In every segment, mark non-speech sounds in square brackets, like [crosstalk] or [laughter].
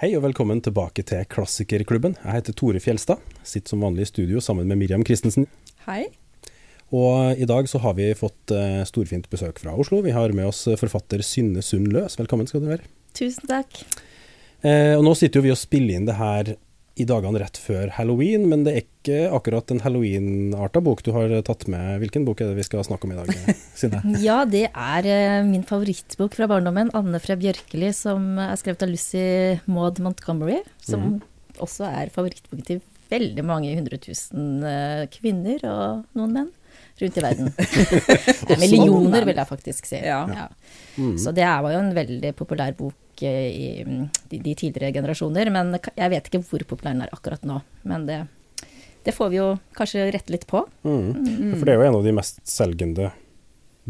Hei og velkommen tilbake til Klassikerklubben. Jeg heter Tore Fjelstad. Sitter som vanlig i studio sammen med Miriam Christensen. Hei. Og i dag så har vi fått uh, storfint besøk fra Oslo. Vi har med oss forfatter Synne Sund Løs. Velkommen skal du være. Tusen takk. Eh, og nå sitter jo vi og spiller inn det her i dagene rett før halloween, men det er ikke akkurat en halloween-arta bok du har tatt med. Hvilken bok er det vi skal snakke om i dag, [laughs] Synne? ja, det er uh, min favorittbok fra barndommen, 'Anne fra Bjørkeli', som er skrevet av Lucy Maud Montgomery. Som mm. også er favorittboken til veldig mange hundre tusen uh, kvinner og noen menn rundt i verden. [laughs] Millioner, vil jeg faktisk si. Ja. Ja. Mm. Så det var jo en veldig populær bok i de, de, tidligere generasjoner. Men jeg vet ikke hvor populær den er akkurat nå. Men det, det får vi jo kanskje rette litt på. Mm. Mm. For det er jo en av de mest selgende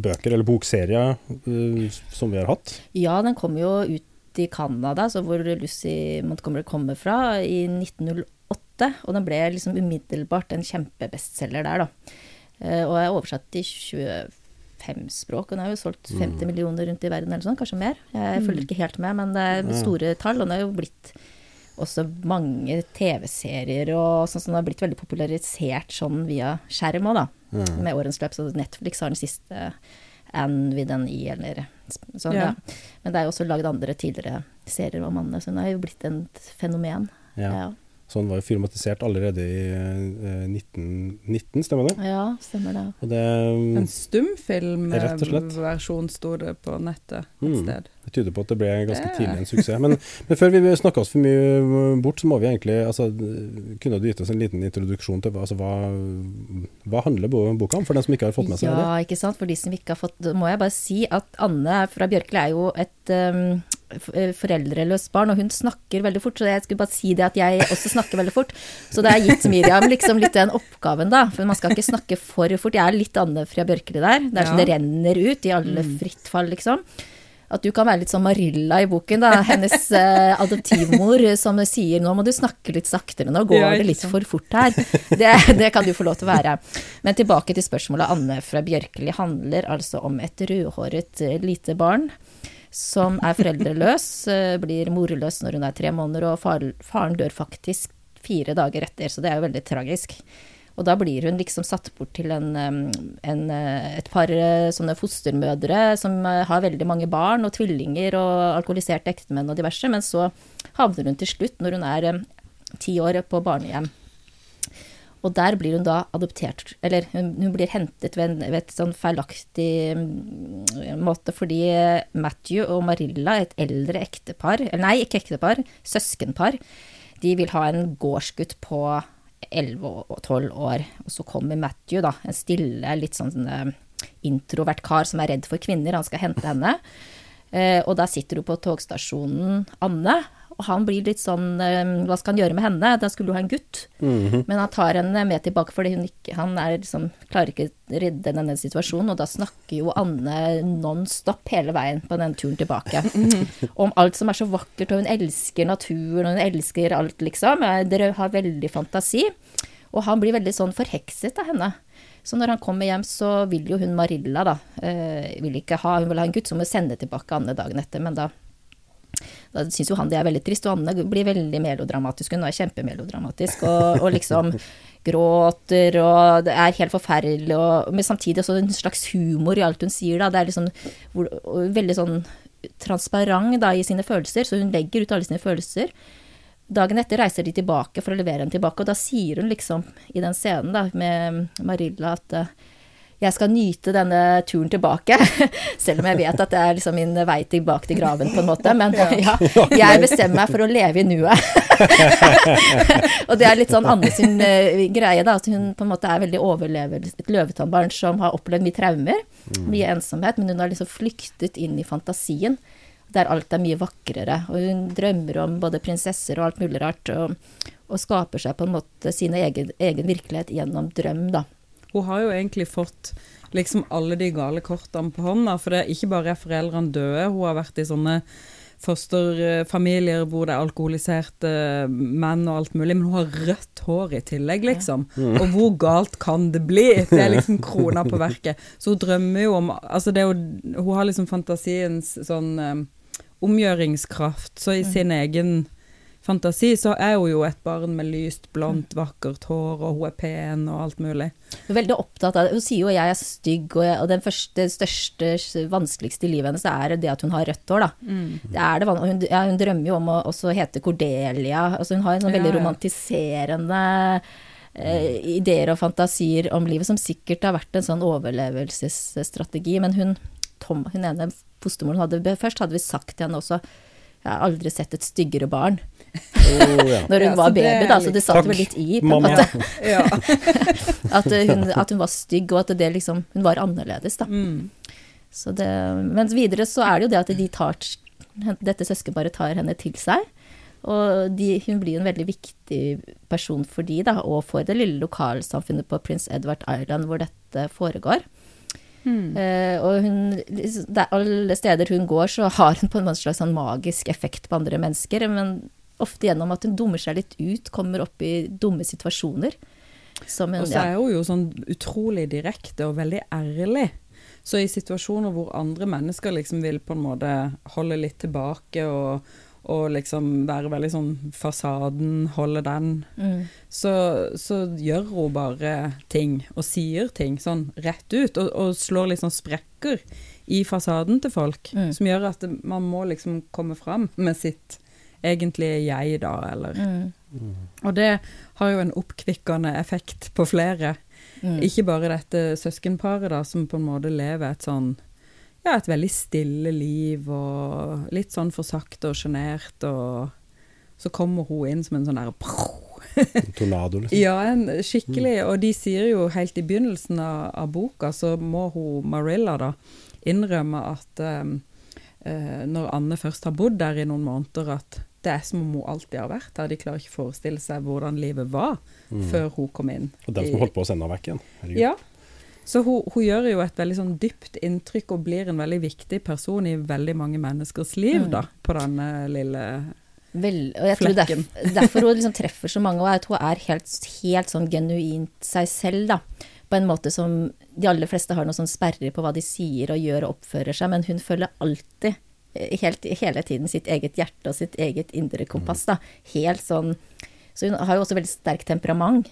bøker, eller bokserier, uh, som vi har hatt. Ja, den kom jo ut i Canada, hvor Lucy Montgomery kommer fra, i 1908. Og den ble liksom umiddelbart en kjempebestselger der, da. Uh, og er oversatt i 25 fem språk. den har jo solgt 50 mm. millioner rundt i verden eller sånn, kanskje mer. Jeg mm. følger ikke helt med, men det er store tall. Og den har jo blitt også mange TV-serier og sånn som den har blitt veldig popularisert sånn via skjerm òg, da. Mm. Med årens løp. Så Netflix har den siste Anne with an E eller sånn, ja. ja. Men det er jo også lagd andre tidligere serier om Anne, så hun har jo blitt en fenomen. Ja. ja. Så han var jo filmatisert allerede i eh, 1919, stemmer det? Ja, stemmer det. det en stumfilmversjon sto det på nettet et mm. sted. Det tyder på at det ble ganske tidlig en suksess. Men, men før vi snakker oss for mye bort, så må vi egentlig altså, Kunne du gitt oss en liten introduksjon til altså, hva, hva handler boka om, for den som ikke har fått med seg ja, det? Ja, ikke sant. For de som ikke har fått Må jeg bare si at Anne fra Bjørkeli er jo et um, Eh, foreldreløst barn, og hun snakker veldig fort. Så jeg skulle bare si det at jeg også snakker veldig fort. Så det har gitt Miriam liksom litt den oppgaven, da. For man skal ikke snakke for fort. Jeg er litt Anne fra Bjørkeli der. Det er sånn ja. det renner ut i alle frittfall fritt fall, liksom. At du kan være litt sånn Marilla i boken, da. Hennes eh, adoptivmor som sier 'nå må du snakke litt saktere, nå går det litt for fort her'. Det, det, kan du få lov til å være. Men tilbake til spørsmålet. Anne fra Bjørkeli handler altså om et rødhåret eh, lite barn som er foreldreløs, eh, blir morløs når hun er tre måneder, og faren dør faktisk fire dager etter, så det er jo veldig tragisk. Og da blir hun liksom satt bort til en, en, eh, et par eh, sånne fostermødre som har veldig mange barn og tvillinger og alkoholiserte ektemenn og diverse, men så havner hun til slutt, når hun er ti år, på barnehjem. Og der blir hun da adoptert, eller hun, hun blir hentet ved, en, ved et sånn feilaktig måte, fordi Matthew og Marilla, et eldre ektepar, eller nei, ikke ektepar, søskenpar, de vil ha en gårdsgutt på 11 og 12 år. Og så kommer Matthew, da, en stille, litt sånn uh, introvert kar som er redd for kvinner, han skal hente henne. Uh, og da sitter hun på togstasjonen, Anne, og han blir litt sånn eh, Hva skal han gjøre med henne? Da skulle du ha en gutt. Mm -hmm. Men han tar henne med tilbake fordi hun ikke, han er liksom, klarer ikke å redde denne situasjonen. Og da snakker jo Anne non stop hele veien på den turen tilbake. [laughs] Om alt som er så vakkert, og hun elsker naturen, og hun elsker alt, liksom. Dere har veldig fantasi. Og han blir veldig sånn forhekset av henne. Så når han kommer hjem, så vil jo hun Marilla, da, øh, vil ikke ha, hun vil ha en gutt, som må sende tilbake Anne dagen etter. Men da da syns jo han det er veldig trist, og Anne blir veldig melodramatisk. Hun er kjempemelodramatisk og, og liksom [laughs] gråter, og det er helt forferdelig, og, men samtidig også en slags humor i alt hun sier, da. Det er liksom hvor, veldig sånn transparent da, i sine følelser, så hun legger ut alle sine følelser. Dagen etter reiser de tilbake for å levere henne tilbake, og da sier hun liksom i den scenen da, med Marilla at jeg skal nyte denne turen tilbake. [laughs] Selv om jeg vet at det er liksom min vei tilbake til graven, på en måte. Men [laughs] [laughs] ja, jeg bestemmer meg for å leve i nuet. og det er litt sånn Anne sin uh, greie, da. At hun på en måte er veldig overlever et løvetannbarn som har opplevd mye traumer, mm. mye ensomhet, men hun har liksom flyktet inn i fantasien. Der alt er mye vakrere. Og hun drømmer om både prinsesser og alt mulig rart. Og, og skaper seg på en måte sin egen, egen virkelighet gjennom drøm, da. Hun har jo egentlig fått liksom alle de gale kortene på hånda, for det er ikke bare er foreldrene døde, hun har vært i sånne fosterfamilier hvor det er alkoholiserte menn og alt mulig, men hun har rødt hår i tillegg, liksom. Og hvor galt kan det bli? Det er liksom krona på verket. Så hun drømmer jo om Altså, det er jo Hun har liksom fantasiens sånn um, omgjøringskraft, så i sin egen fantasi, så er hun jo et barn med lyst, blondt, vakkert hår, og hun er pen og alt mulig. Hun er veldig opptatt av det. Hun sier jo at 'jeg er stygg', og, jeg, og den første, største, vanskeligste i livet hennes er det at hun har rødt hår, da. Det er det, hun, ja, hun drømmer jo om å også hete Cordelia. Altså hun har en sånn Ja, veldig ja. romantiserende eh, ideer og fantasier om livet, som sikkert har vært en sånn overlevelsesstrategi. Men hun, Tom, hun ene fostermoren hadde Først hadde vi sagt til henne også jeg har aldri sett et styggere barn Å, ja. når hun Ja, var baby, da, så det satt vel litt i. På en måte. [laughs] Ja. [laughs] At, eh, hun, at hun var stygg, og at det liksom, hun var annerledes, da. Mm. Så det, men videre så er det jo det at de tar, dette søskenparet tar henne til seg. Og de, hun blir en veldig viktig person for de, da, og for det lille lokalsamfunnet på Prince Edward Island hvor dette foregår. Mm. Uh, og hun, det er alle steder hun går, så har hun på en slags sånn magisk effekt på andre mennesker. Men ofte gjennom at hun dummer seg litt ut, kommer opp i dumme situasjoner. Som hun, Og så er hun jo sånn utrolig direkte og veldig ærlig. Så i situasjoner hvor andre mennesker liksom vil på en måte holde litt tilbake og, og liksom være veldig sånn fasaden, holde den, Mm. så, så gjør hun bare ting og sier ting sånn rett ut, og, og slår litt sånn sprekker i fasaden til folk, Mm. som gjør at man må liksom komme fram med sitt egentlige jeg, da, eller Mm. Og det har jo en oppkvikkende effekt på flere. Mm. Ikke bare dette søskenparet da, som på en måte lever et sånn ja, et veldig stille liv og litt sånn for sakte og sjenert, og så kommer hun inn som en sånn der Tornado, liksom. Ja, en skikkelig. Og de sier jo helt i begynnelsen av, av boka, så må hun Marilla da innrømme at um, eh, når Anne først har bodd der i noen måneder, at det er som om hun alltid har vært der. De klarer ikke forestille seg hvordan livet var Mm. før hun kom inn. Og den som holdt på å sende henne vekk igjen. Herregud. Ja. Så hun, hun gjør jo et veldig sånn dypt inntrykk og blir en veldig viktig person i veldig mange menneskers liv, Mm. da, på denne lille Vel, og jeg tror derfor, Flekken. derfor hun liksom treffer så mange, og at hun er helt, helt sånn genuint seg selv, da. På en måte som de aller fleste har noen sånn sperrer på hva de sier og gjør og oppfører seg, men hun følger alltid, eh, helt, hele tiden, sitt eget hjerte og sitt eget indre kompass, da. Helt sånn Så hun har jo også veldig sterkt temperament.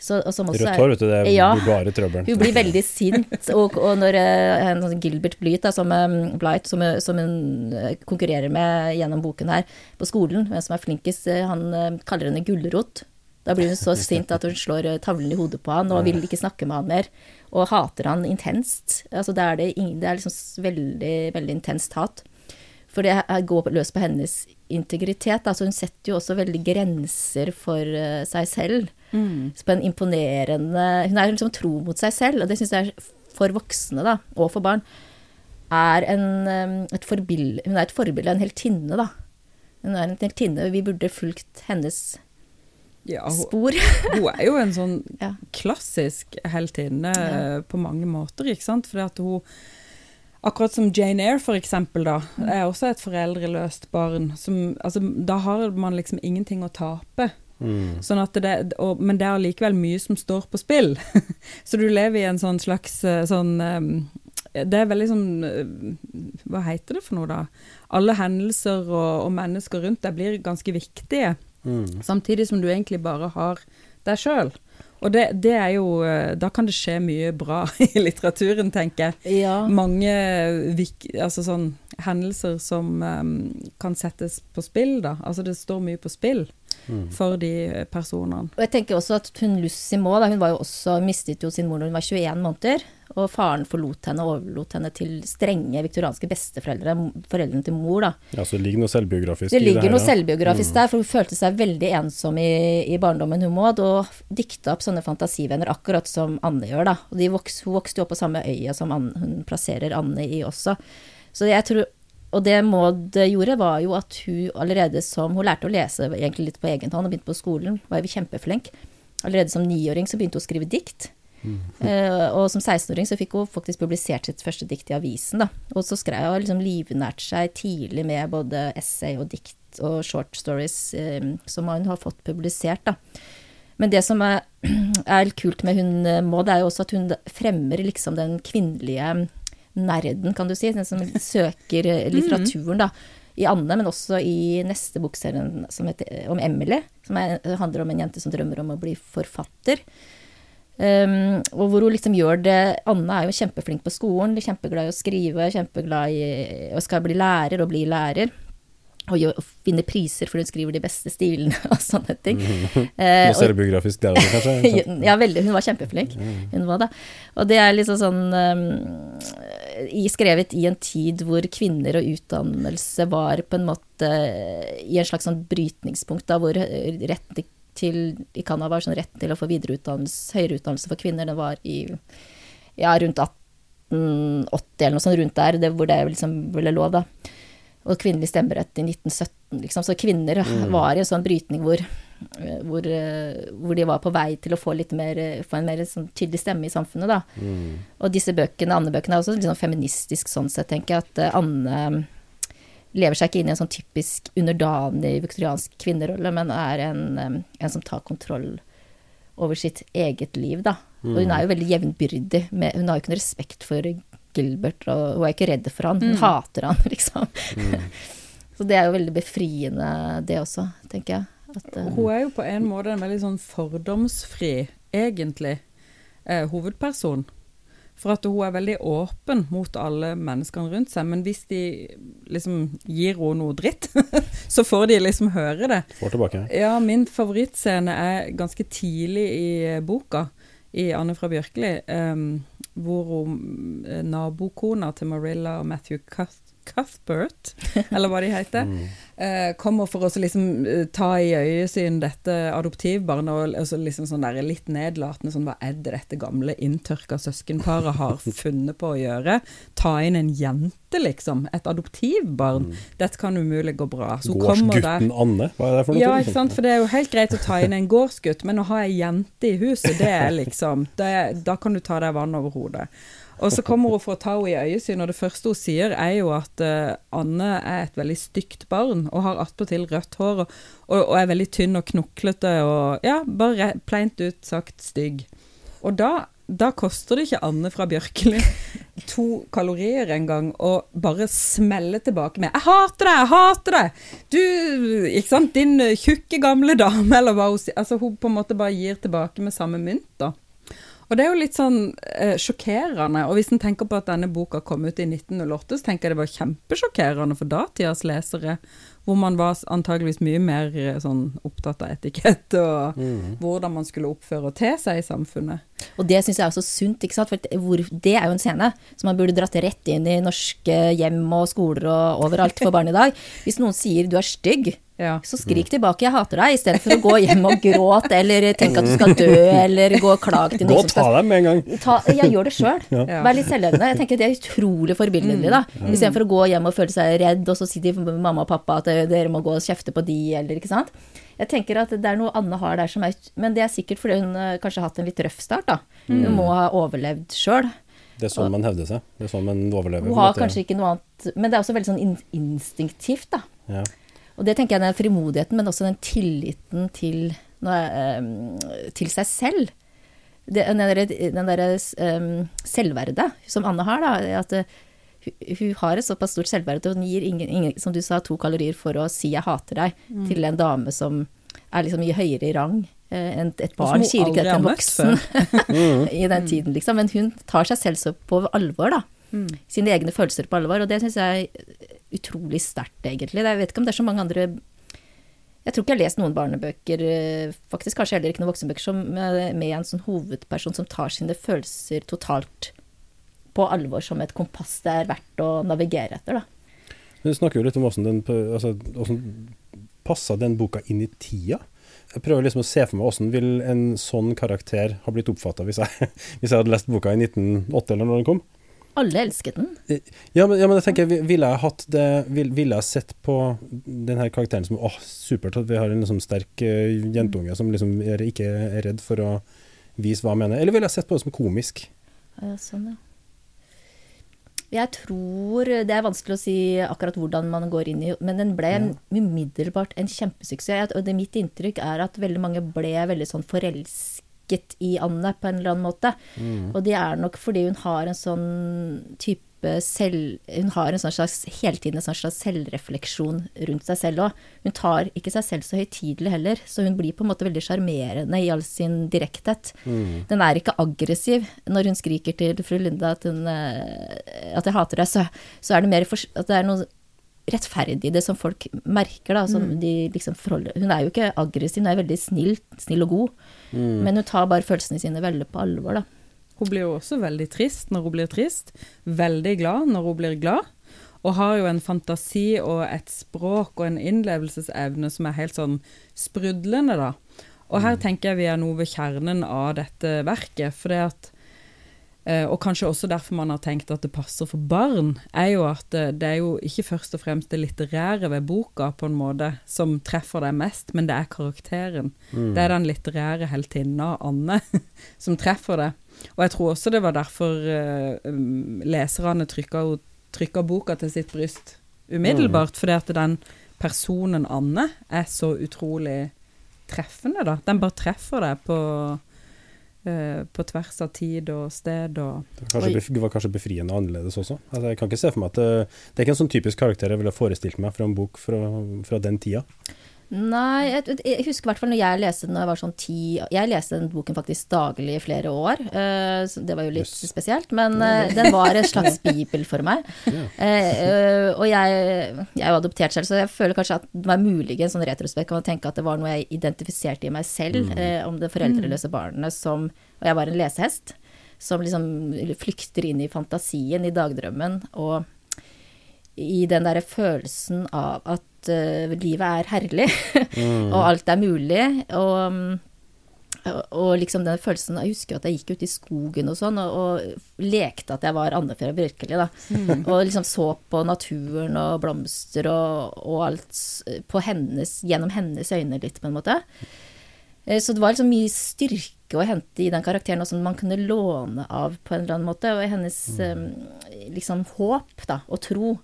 Så, Rødt hår, vet du, det er Ja. bare trøbbel. Hun blir veldig sint, og, og når eh, en sånn Gilbert Blythe, som, eh, Blight, som, eh, som hun konkurrerer med gjennom boken her på skolen, hvem som er flinkest, han kaller henne gulrot. Da blir hun så [laughs] sint at hun slår tavlen i hodet på han og vil ikke snakke med han mer. Og hater han intenst. Altså, det, er det, ingen, det er liksom veldig, veldig intenst hat. For det går løs på hennes integritet. Altså, hun setter jo også veldig grenser for eh, seg selv Mm. på en imponerende Hun er liksom tro mot seg selv, og det syns jeg er for voksne, da, og for barn, er en, um, et forbilde Hun er et forbilde, en heltinne, da. Hun er en heltinne. Vi burde fulgt hennes Ja, hun, spor. [laughs] hun er jo en sånn klassisk heltinne Ja. eh, på mange måter, ikke sant? Fordi at hun Akkurat som Jane Eyre, for eksempel, da, Mm. er også et foreldreløst barn. Som, altså, da har man liksom ingenting å tape. Mm. Sånn det, og, men det er allikevel mye som står på spill. [laughs] Så du lever i en sånn slags eh, sånn eh, Det er veldig sånn eh, Hva heter det for noe, da? Alle hendelser og, og mennesker rundt deg blir ganske viktige, Mm. samtidig som du egentlig bare har deg sjøl. Og det, det er jo eh, Da kan det skje mye bra [laughs] i litteraturen, tenker jeg Ja. mange vik, altså sånn, hendelser som um, kan settes på spill, da. Altså det står mye på spill Mm. for de personene. Og jeg tenker også at hun Lucy Maud, da, hun var jo også, mistet jo sin mor når hun var 21 måneder. Og faren forlot henne og overlot henne til strenge viktorianske besteforeldre, foreldrene til mor, da. Ja, så det ligger noe selvbiografisk Det i ligger her, noe ja. selvbiografisk der, for hun følte seg veldig ensom i, i barndommen, hun Maud, og dikta opp sånne fantasivenner, akkurat som Anne gjør, da. Og de voks, hun vokste jo opp på samme øya som Anne, hun plasserer Anne i også. Så jeg tror og det Maud gjorde, var jo at hun allerede som Hun lærte å lese egentlig litt på egen hånd og begynte på skolen, var jo kjempeflink. Allerede som niåring så begynte hun å skrive dikt. Eh, og som 16-åring så fikk hun faktisk publisert sitt første dikt i avisen, da. Og så skrev hun liksom livnært seg tidlig med både essay og dikt og short stories um, som hun har fått publisert, da. Men det som er, [clears throat] er kult med hun eh, Maud, er jo også at hun fremmer liksom den kvinnelige nerden, kan du si, den som søker eh, litteraturen, da. i Anne, men også i neste bokserien som heter, om Emily, som er, handler om en jente som drømmer om å bli forfatter. Um, og hvor hun liksom gjør det Anne er jo kjempeflink på skolen, kjempeglad i å skrive, kjempeglad i å skal bli lærer og bli lærer. Og, finne priser fordi hun skriver de beste stilene [laughs] og sånne ting. Mm. Noe selvbiografisk der også, kanskje? [laughs] ja, veldig. Hun var kjempeflink. Hun var det. Og det er liksom sånn um, Skrevet i en tid hvor kvinner og utdannelse var på en måte i en slags sånn brytningspunkt, da, hvor retten til i Canada var sånn rett til å få videreutdannelse, høyere utdannelse for kvinner, det var i ja, rundt 1880 eller noe sånt rundt der, det, hvor det liksom ble lov, da og kvinnelig stemmerett i 1917, liksom. Så kvinner mm. var i en sånn brytning hvor, hvor, hvor, de var på vei til å få mer, få en mer sånn tydelig stemme i samfunnet, da. Mm. Og disse bøkene, Anne-bøkene, er også litt sånn feministisk sånn sett, tenker jeg. At eh, Anne lever seg ikke inn i en sånn typisk underdanig viktoriansk kvinnerolle, men er en, en som tar kontroll over sitt eget liv, da. Og hun mm. er jo veldig jevnbyrdig. Med, hun har jo ikke noe respekt for Gilbert, og hun er ikke redd for han, hun mm. hater han, [laughs] liksom. Mm. Så det er jo veldig befriende, det også, tenker jeg. At, uh, hun er jo på en måte en veldig sånn fordomsfri, egentlig, eh, hovedperson. For at hun er veldig åpen mot alle menneskene rundt seg. Men hvis de liksom gir henne noe dritt, [laughs] så får de liksom høre det. Får tilbake. Ja, min favorittscene er ganske tidlig i boka i Anne fra Bjørkeli, um, hvor eh, nabokona til Marilla og Matthew Cuth Cuthbert, eller hva de heter, mm. Eh, kommer for å liksom, eh, ta i øyesyn dette adoptivbarnet, og altså, liksom sånn der, litt nedlatende sånn Hva er det dette gamle inntørka søskenparet har [laughs] funnet på å gjøre? Ta inn en jente, liksom. Et adoptivbarn. Mm. Dette kan umulig gå bra. Gårdsgutten Anne, hva er det for noe? Ja, ikke sant. For det er jo helt greit å ta inn en gårdsgutt, men å ha ei jente i huset, det er liksom det, Da kan du ta deg vann over hodet. Og så kommer hun for å ta henne i øyesyn, og det første hun sier er jo at uh, Anne er et veldig stygt barn, og har attpåtil rødt hår, og, og, og, er veldig tynn og knoklete og ja, bare pleint ut sagt stygg. Og da, da koster det ikke Anne fra Bjørkeli [laughs] to kalorier engang å bare smelle tilbake med 'Jeg hater deg! Jeg hater deg!' Du, ikke sant, din tjukke gamle dame, eller hva hun sier. Altså, hun på en måte bare gir tilbake med samme mynt, da. Og det er jo litt sånn eh, sjokkerende. Og hvis en tenker på at denne boka kom ut i 1908, så tenker jeg det var kjempesjokkerende for datidas lesere. Hvor man var antageligvis mye mer eh, sånn opptatt av etikett og mm. hvordan man skulle oppføre og te seg i samfunnet. Og det syns jeg er så sunt, ikke sant. For det er jo en scene som man burde dratt rett inn i norske hjem og skoler og overalt for barn i dag. Hvis noen sier du er stygg, ja. Så skrik tilbake 'jeg hater deg', istedenfor å gå hjem og gråte eller tenke at du skal dø eller gå og klage til noen. Gå og ta dem med en gang. Ta, jeg gjør det sjøl. Ja. Vær litt selvlevende. Jeg tenker Det er utrolig forbilledlig, da. Mm. Istedenfor å gå hjem og føle seg redd, og så si til mamma og pappa at dere må gå og kjefte på de, eller ikke sant. Jeg tenker at det er noe Anne har der som er Men det er sikkert fordi hun uh, kanskje har hatt en litt røff start, da. Mm. Hun må ha overlevd sjøl. Det er sånn man hevder seg. Det er sånn man overlever. Hun har kanskje ikke noe annet Men det er også veldig sånn instinktivt, da. Ja. Og det tenker jeg den frimodigheten, men også den tilliten til, til seg selv. Det, den derre der, um, selvverdet som Anne har, da. At uh, hun har et såpass stort selvverd at hun gir ingen, ingen, som du sa, to kalorier for å si 'jeg hater deg' mm. til en dame som er liksom mye høyere i rang. Uh, enn et barn sier ikke det til en voksen [laughs] i den tiden, liksom. Men hun tar seg selv så på alvor, da. Mm. Sine egne følelser på alvor. Og det syns jeg utrolig sterkt, egentlig. Jeg vet ikke om det er så mange andre Jeg tror ikke jeg har lest noen barnebøker, eh, faktisk kanskje heller ikke noen voksenbøker, som, med, med en sånn hovedperson som tar sine følelser totalt på alvor som et kompass det er verdt å navigere etter, da. Du snakker jo litt om åssen den altså, passa den boka inn i tida. Jeg prøver liksom å se for meg åssen vil en sånn karakter ha blitt oppfatta hvis, [laughs] hvis, jeg hadde lest boka i 1908 eller når den kom. Alle elsket den. Ja, men, ja, men jeg tenker, ville jeg hatt det Ville jeg sett på denne karakteren som åh, supert at vi har en liksom sterk uh, jentunge som liksom er, ikke er redd for å vise hva han mener, eller ville jeg sett på det som komisk? Ja, sånn, ja. Jeg tror Det er vanskelig å si akkurat hvordan man går inn i Men den ble ja. umiddelbart en kjempesuksess. Og det mitt inntrykk er at veldig mange ble veldig sånn forelsket forelsket i Anne på en eller annen måte. Mm. Og det er nok fordi hun har en sånn type type selv... Hun har en sånn slags, hele tiden en sånn slags selvrefleksjon rundt seg selv òg. Hun tar ikke seg selv så høytidelig heller, så hun blir på en måte veldig sjarmerende i all sin direkthet. Mm. Den er ikke aggressiv. Når hun skriker til fru Linda at, hun, eh, at jeg hater deg, så, så er det mer for, at det er noe rettferdig det som folk merker, da. Som de liksom forholder Hun er jo ikke aggressiv, hun er veldig snill, snill og god. Mm. Men hun tar bare følelsene sine veldig på alvor, da. Hun blir jo også veldig trist når hun blir trist, veldig glad når hun blir glad, og har jo en fantasi og et språk og en innlevelsesevne som er helt sånn sprudlende, da. Og her tenker jeg vi er noe ved kjernen av dette verket, for det at og kanskje også derfor man har tenkt at det passer for barn, er jo at det, det er jo ikke først og fremst det litterære ved boka på en måte som treffer deg mest, men det er karakteren. Mm. Det er den litterære heltinna Anne [laughs] som treffer det. Og jeg tror også det var derfor eh, um, leserne trykka, boka til sitt bryst umiddelbart, fordi at den personen Anne er så utrolig treffende, da. Den bare treffer deg på, eh, på tvers av tid og sted og Det var kanskje, det var kanskje befriende annerledes også. Altså, jeg kan ikke se for meg at det, det er ikke en sånn typisk karakter jeg ville forestilt meg fra en bok fra, fra den tida. Nei, jeg, jeg husker i hvert fall når jeg leste den da jeg var sånn ti Jeg leste den boken faktisk daglig i flere år, Uh, så det var jo litt Yes. spesielt. Men uh, den var en slags bibel for meg. [laughs] Eh, eh, og jeg, jeg er jo adoptert selv, så jeg føler kanskje at det var muligens sånn retrospekt kan man tenke at det var noe jeg identifiserte i meg selv, eh, om det foreldreløse barnet som Og jeg var en lesehest som liksom flykter inn i fantasien, i dagdrømmen, og i den derre følelsen av at eh, livet er herlig, [laughs] og alt er mulig, og mm, og, og liksom den følelsen Jeg husker at jeg gikk ut i skogen og sånn, og, og lekte at jeg var Anne fra Bjørkeli, da. Og liksom så på naturen og blomster og, og alt på hennes, gjennom hennes øyne litt, på en måte. Eh, Så det var liksom mye styrke å hente i den karakteren, og som man kunne låne av på en eller annen måte. Og hennes mm. liksom håp, da, og tro.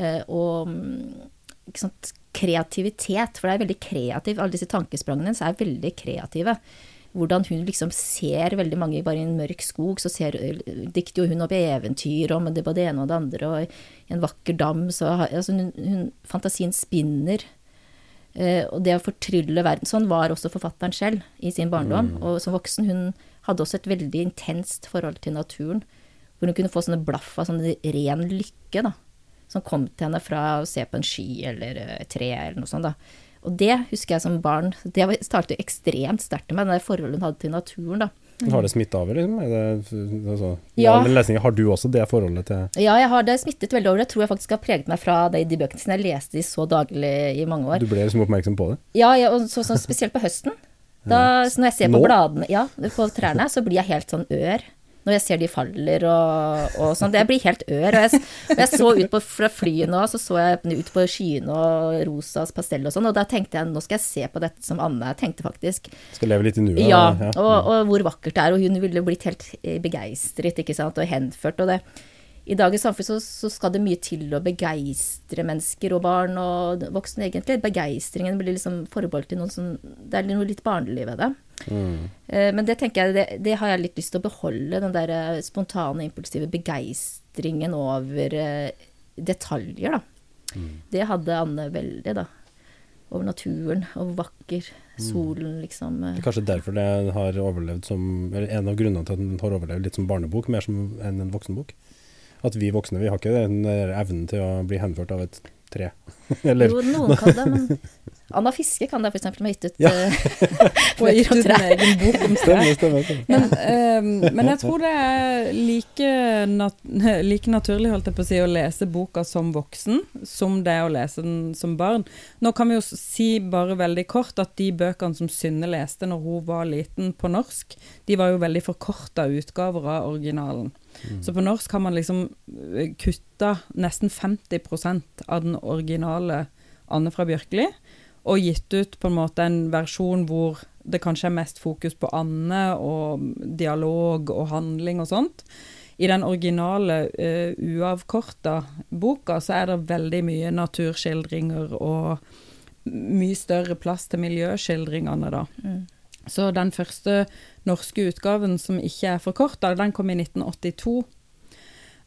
eh, Og mm, sant, kreativitet, for det er veldig kreativ. Alle disse tankesprangene hennes er veldig kreative. Hvordan hun liksom ser veldig mange bare i en mørk skog, så ser, dikter jo hun opp eventyr om det både det ene og det andre, og i en vakker dam, så altså hun, hun, fantasien spinner. Eh, og det å fortrylle verden Sånn var også forfatteren selv i sin barndom. Og som voksen, hun hadde også et veldig intenst forhold til naturen. Hvor hun kunne få sånne blaff av sånn ren lykke, da. Som kom til henne fra å se på en sky eller eh, et tre eller noe sånt, da. Og det husker jeg som barn. Det startet jo ekstremt sterkt med det forholdet hun hadde til naturen, da. Har det smitta over, liksom? Er det, altså, Ja. lesningen, har du også det forholdet til Ja, jeg har det smittet veldig over. Det tror jeg faktisk har preget meg fra de, de bøkene siden jeg leste de så daglig i mange år. Du ble liksom oppmerksom på det? Ja, ja og så, så, spesielt på høsten. Da, så når jeg ser på Nå? bladene ja, på trærne, så blir jeg helt sånn ør. Når jeg ser de faller og, og sånn. Jeg blir helt ør. Og jeg, og jeg så ut på, fra flyet nå, så så jeg ut på skyene og rosa pastell og sånn, og da tenkte jeg nå skal jeg se på dette som Anne tenkte, faktisk. Skal leve litt i nuet? Ja, ja. og, og hvor vakkert det er. Og hun ville blitt helt begeistret ikke sant, og henført. Og det, I dagens samfunn så, så skal det mye til å begeistre mennesker og barn og voksne, egentlig. Begeistringen blir liksom forbeholdt til noen som Det er noe litt barnlig ved det. Mm. Eh, Men det tenker jeg, det, det har jeg litt lyst til å beholde. Den der eh, spontane, impulsive begeistringen over eh, detaljer, da. Det hadde Anne veldig, da. Over naturen, over vakker. Solen, liksom. Det er kanskje derfor det har overlevd som en av grunnene til at den har overlevd litt som barnebok, mer som enn en voksenbok. At vi voksne vi har ikke den evnen til å bli henført av et tre. [laughs] Eller Jo, noen kan det, men [laughs] Anna Fiske kan det, eksempel. Hun har gitt ut Ja. eh, [laughs] Og gitt om trær. Stemmer, stemmer. stemmer. Men, eh, men jeg tror det er like, nat like naturlig holdt jeg på å si, å lese boka som voksen som det er å lese den som barn. Nå kan vi jo si bare veldig kort at de bøkene som Synne leste når hun var liten på norsk, de var jo veldig forkorta utgaver av originalen. Så på norsk har man liksom eh, kutta nesten 50% av den originale Anne fra Bjørkeli, og gitt ut på en måte en versjon hvor det kanskje er mest fokus på Anne og dialog og handling og sånt. I den originale uh, uavkorta boka så er det veldig mye naturskildringer og mye større plass til miljøskildringene, da. Mm. Så den første norske utgaven som ikke er forkorta, den kom i 1982.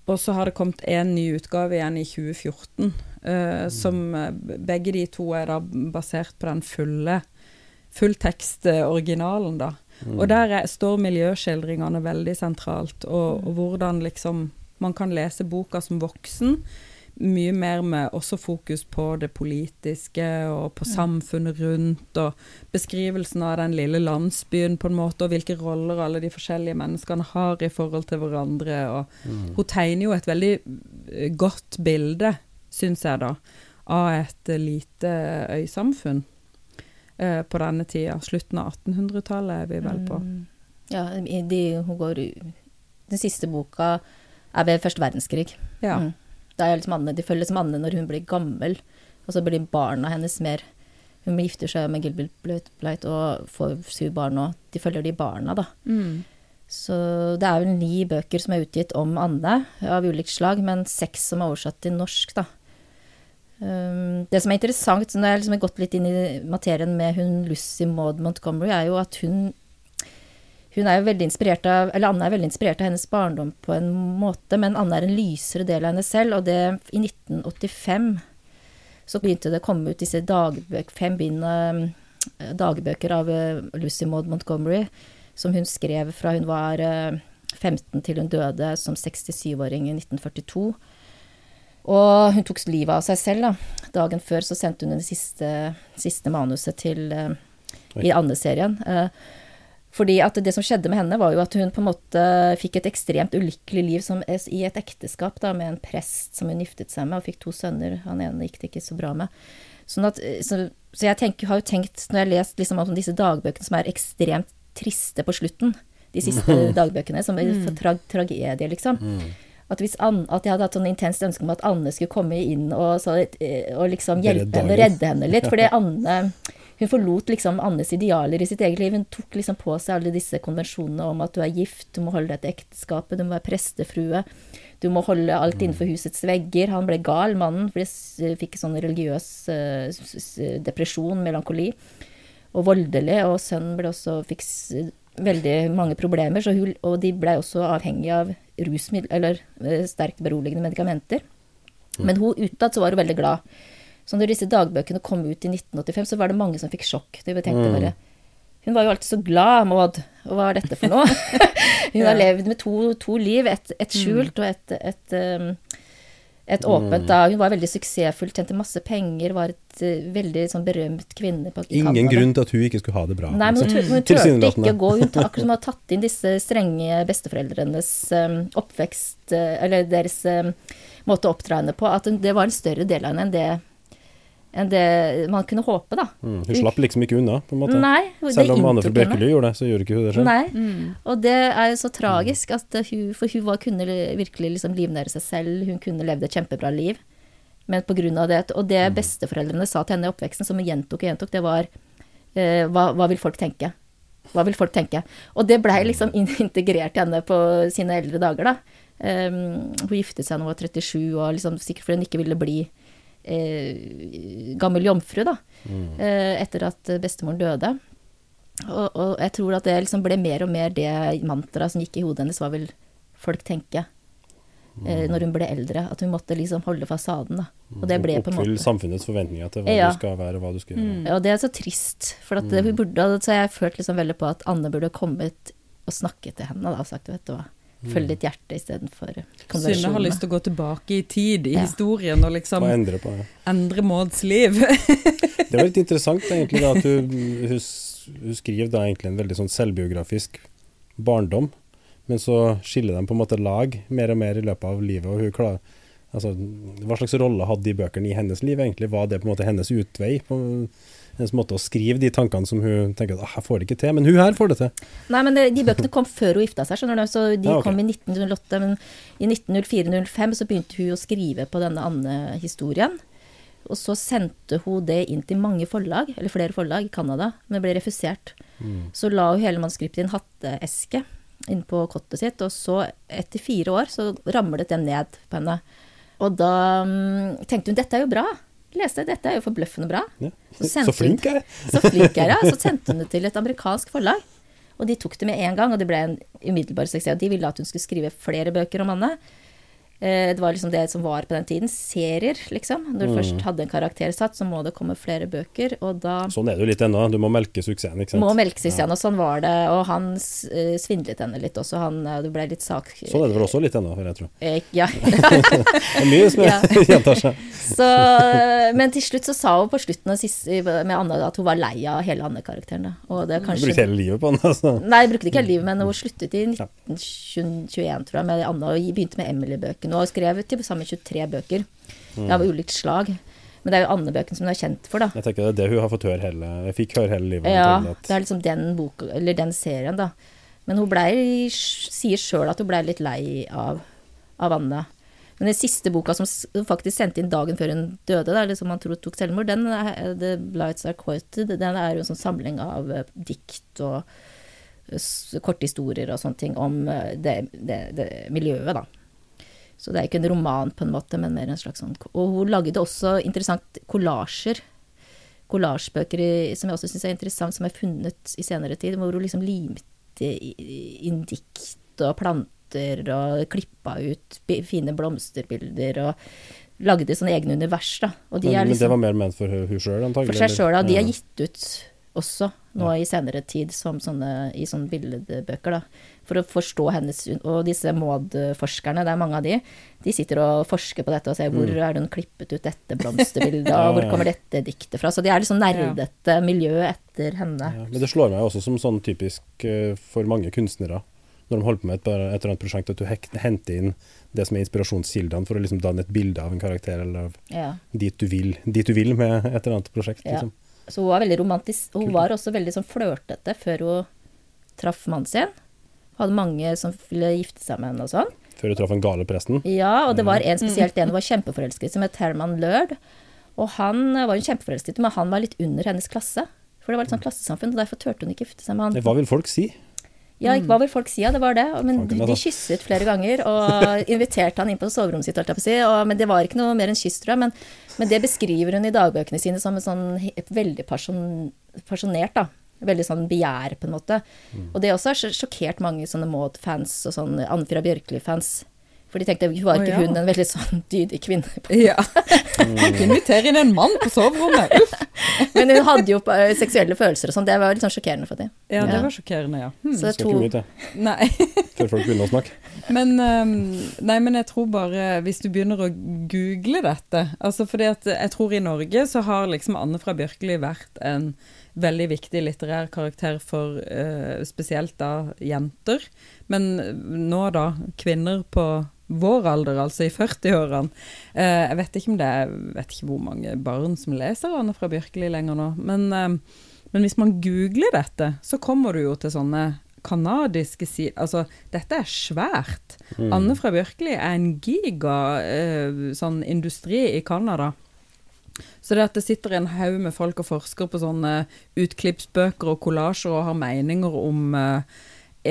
Og så har det kommet en ny utgave igjen i 2014, uh, som eh, begge de to er da basert på den fulle fulltekst-originalen, da. Mm. Og der er, står miljøskildringene veldig sentralt, og, og hvordan liksom man kan lese boka som voksen. Mye mer med også fokus på det politiske og på samfunnet rundt, og beskrivelsen av den lille landsbyen på en måte, og hvilke roller alle de forskjellige menneskene har i forhold til hverandre. Og Mm. hun tegner jo et veldig eh, godt bilde, syns jeg da, av et eh, lite øysamfunn eh, på denne tida. Slutten av 1800-tallet er vi vel på. Mm. Ja, de, hun går Den siste boka er ved første verdenskrig. Ja. Mm. Det er liksom Anne, de følger som Anne når hun blir gammel, og så blir barna hennes mer Hun gifter seg med Gilbert Bleit og får syv barn, og de følger de barna, da. Mm. Så det er vel ni bøker som er utgitt om Anne, av ulikt slag, men seks som er oversatt til norsk, da. Um, det som er interessant, når jeg liksom har gått litt inn i materien med hun Lucy Maud Montgomery, er jo at hun hun er jo veldig inspirert av, eller Anne er veldig inspirert av hennes barndom på en måte, men Anne er en lysere del av henne selv, og det i 1985 så begynte det å komme ut disse dagbøk, fem bind eh, dagbøker av eh, Lucy Maud Montgomery, som hun skrev fra hun var eh, 15 til hun døde som 67-åring i 1942. Og hun tok livet av seg selv, da. Dagen før så sendte hun det siste, siste manuset til eh, i Anne-serien. Eh, fordi at det som skjedde med henne, var jo at hun på en måte fikk et ekstremt ulykkelig liv som, i et ekteskap da, med en prest som hun giftet seg med, og fikk to sønner. Han ene gikk det ikke så bra med. Sånn at, så, så jeg tenker, har jo tenkt, når jeg har lest liksom om disse dagbøkene som er ekstremt triste på slutten, de siste [laughs] dagbøkene, som er tra tragedie, liksom. At, hvis Anne, at jeg hadde hatt sånn intenst ønske om at Anne skulle komme inn og, så, og liksom hjelpe henne og redde henne litt. Fordi [laughs] Anne hun forlot liksom Annes idealer i sitt eget liv. Hun tok liksom på seg alle disse konvensjonene om at du er gift, du må holde deg til ekteskapet, du må være prestefrue, du må holde alt innenfor husets vegger. Han ble gal, mannen, for de fikk sånn religiøs eh, depresjon, melankoli, og voldelig. Og sønnen ble også fikk veldig mange problemer, så hun, og de ble også avhengig av rusmiddel, eller eh, sterkt beroligende medikamenter. Men hun utad så var hun veldig glad. Så når disse dagbøkene kom ut i 1985, så var det mange som fikk sjokk. De tenkte Mm. bare Hun var jo alltid så glad, Maud. Og hva er dette for noe? [laughs] hun har levd med to, to liv. Et, et skjult og et, et, um, et åpent. Mm. Da. Hun var veldig suksessfull, tjente masse penger, var et uh, veldig sånn berømt kvinne på Ingen Canada. grunn til at hun ikke skulle ha det bra. Nei, men hun, hun, hun turte ikke å gå. Hun [laughs] akkurat som har tatt inn disse strenge besteforeldrenes um, oppvekst, uh, eller deres um, måte å oppdra henne på. At hun, det var en større del av henne enn det, enn det man kunne håpe, da. Mm, hun slapp liksom ikke unna, på en måte. Nei, Selv om Anne fra inntok gjorde det, så gjorde ikke hun det selv. Nei, Mm. og det er jo så tragisk at hun, for hun var, kunne virkelig liksom livnære seg selv, hun kunne levd et kjempebra liv. Men på grunn av det, og det besteforeldrene sa til henne i oppveksten, som hun gjentok og gjentok, det var eh, hva, hva vil folk tenke? Hva vil folk tenke? Og det blei liksom integrert i henne på sine eldre dager, da. Um, hun giftet seg da hun var 37, og liksom, sikkert fordi hun ikke ville bli eh, gammel jomfru, da. Eh, etter at bestemoren døde. Og, og jeg tror at det liksom ble mer og mer det mantraet som gikk i hodet hennes, hva vil folk tenke? Eh, når hun ble eldre. At hun måtte liksom holde fasaden, da. Og det ble på en Oppfylle måte samfunnets forventninger til hva Ja. du skal være og hva du skal gjøre. Ja, Og det er så trist. For at hun burde, så jeg har følt liksom veldig på at Anne burde kommet og snakket til henne da, og sagt vet du hva, følg ditt hjerte istedenfor Synne har lyst til å gå tilbake i tid, i Ja. historien, og liksom Og endre på det. endre Mauds liv. [laughs] Det var litt interessant egentlig da, at [laughs] hun, hun, hun skriver da egentlig en veldig sånn selvbiografisk barndom, men så skiller de på en måte lag mer og mer i løpet av livet. og hun klarer altså, Hva slags rolle hadde de bøkene i hennes liv egentlig? Var det på en måte hennes utvei? på hennes måte å skrive de tankene som hun tenker at ah, jeg får det ikke til, men hun her får det til. Nei, men det, de bøkene kom før hun gifta seg, skjønner du. Så de Ja, okay. kom i 1908. Men i 1904-05 så begynte hun å skrive på denne Anne-historien. Og så sendte hun det inn til mange forlag, eller flere forlag i Canada, men ble refusert. Så la hun hele manuskriptet i en hatteeske inn på kottet sitt, og så, etter fire år, så ramlet det ned på henne. Og da um, tenkte hun dette er jo bra. Leste, dette er jo forbløffende bra. Ja. Så [laughs] Så flink er jeg! Så flink er jeg. Så sendte hun det til et amerikansk forlag. Og de tok det med en gang, og det ble en umiddelbar suksess. Og de ville at hun skulle skrive flere bøker om Anne. Eh, Det var liksom det som var på den tiden. Serier, liksom. Når du først hadde en karakter satt, så må det komme flere bøker, og da Sånn er det jo litt ennå. Du må melke suksessen, ikke sant. må melke suksessen, ja. og sånn var det. Og han eh, svindlet henne litt også. Han, eh, det ble litt sak... Sånn er det vel også litt ennå, hører jeg tro. Eh, Ja. [laughs] Det er mye som [laughs] Ja. [laughs] gjentar seg. Så, men til slutt så sa hun på slutten siste, med Anne at hun var lei av hele Anne-karakteren. Og det Du kanskje brukte hele livet på henne altså. Nei, jeg brukte ikke hele livet, men hun sluttet i 1921, tror jeg, med Anne, og begynte med Emily-bøkene. Og skrevet til sammen 23 bøker Mm. av ulikt slag. Men det er jo Anne-bøkene som hun er kjent for, da. Jeg tenker det er det hun har fått høre hele Jeg fikk høre hele livet. Ja, at- det er liksom den boka, eller den serien, da. Men hun ble, sier sjøl at hun blei litt lei av, av Anne. Men den siste boka som hun faktisk sendte inn dagen før hun døde, eller som man tror tok selvmord, den er, The Blights Are Quoted, den er jo en sånn samling av eh, dikt og eh, korthistorier og sånne ting om eh, det, det, det miljøet, da. Så det er ikke en roman på en måte, men mer en slags sånn Og hun lagde også interessant kollasjer kollasjbøker som jeg også syns er interessant, som er funnet i senere tid, hvor hun liksom limte inn dikt og planter og klippa ut fine blomsterbilder og lagde sånne egne univers, da. Og de men, er men det var liksom mer ment for hun sjøl, antagelig? for seg sjøl, da. De Ja. er gitt ut også nå Ja. i senere tid som sånne, i sånne billedbøker, da. For å forstå hennes Og disse Maud-forskerne, det er mange av de, de sitter og forsker på dette og ser hvor er hun klippet ut dette blomsterbildet, [laughs] Mm. Ja, og hvor kommer dette diktet fra. Så de er liksom nerdete miljø etter henne. Ja, men det slår meg også som sånn typisk eh, for mange kunstnere, når de holder på med et, et eller annet prosjekt, at du henter inn det som er inspirasjonskildene for å liksom danne et bilde av en karakter, eller av Ja. dit du vil, dit du vil med et eller annet prosjekt. Ja. Liksom. Så hun var veldig romantisk. Hun Kult. var også veldig sånn flørtete før hun traff mannen sin. Hadde mange som ville gifte seg med henne og sånn. Før du traff den gale presten. Ja, og det var en spesielt en hun var kjempeforelsket i, som het Herman Lørd. Og han var hun kjempeforelsket i, men han var litt under hennes klasse. For det var litt sånn klassesamfunn, og derfor turte hun ikke gifte seg med han. Hva vil folk si? Ja, hva vil folk si? Ja, det var det. Men de kysset flere ganger og [laughs] inviterte han inn på soverommet sitt, holdt jeg på å si. Og, men det var ikke noe mer enn kyss, tror jeg. Men, men det beskriver hun i dagbøkene sine som en sånn veldig person, pasjonert, da. Veldig sånn begjær, på en måte. Og det også har sj- sjokkert mange sånne Maud-fans og sånn Anfira Bjørkli-fans. For de tenkte, var ikke ikke ja. hun en veldig sånn dydig kvinne? [laughs] Ja. Ikke inviter inn en mann på soverommet. [laughs] Uff. Men hun hadde jo eh, seksuelle følelser og sånn. Det var litt sånn sjokkerende for dem. Ja, det Ja. var sjokkerende, ja. Hmm. Så det Skal ikke mye til Nei. [laughs] før folk begynner å snakke. Men, um, nei, men jeg tror bare Hvis du begynner å google dette altså fordi at Jeg tror i Norge så har liksom Anne fra Bjørkeli vært en veldig viktig litterær karakter for uh, spesielt da jenter. Men nå da, kvinner på vår alder, altså i 40-årene. Uh, jeg vet ikke om det er jeg vet ikke hvor mange barn som leser Anne fra Bjørkeli lenger nå. Men, uh, men hvis man googler dette, så kommer du jo til sånne kanadiske sider Altså, dette er svært. Mm. Anne fra Bjørkeli er en giga eh, sånn industri i Canada. Så det at det sitter en haug med folk og forsker på sånne utklippsbøker og kollasjer og har meninger om eh,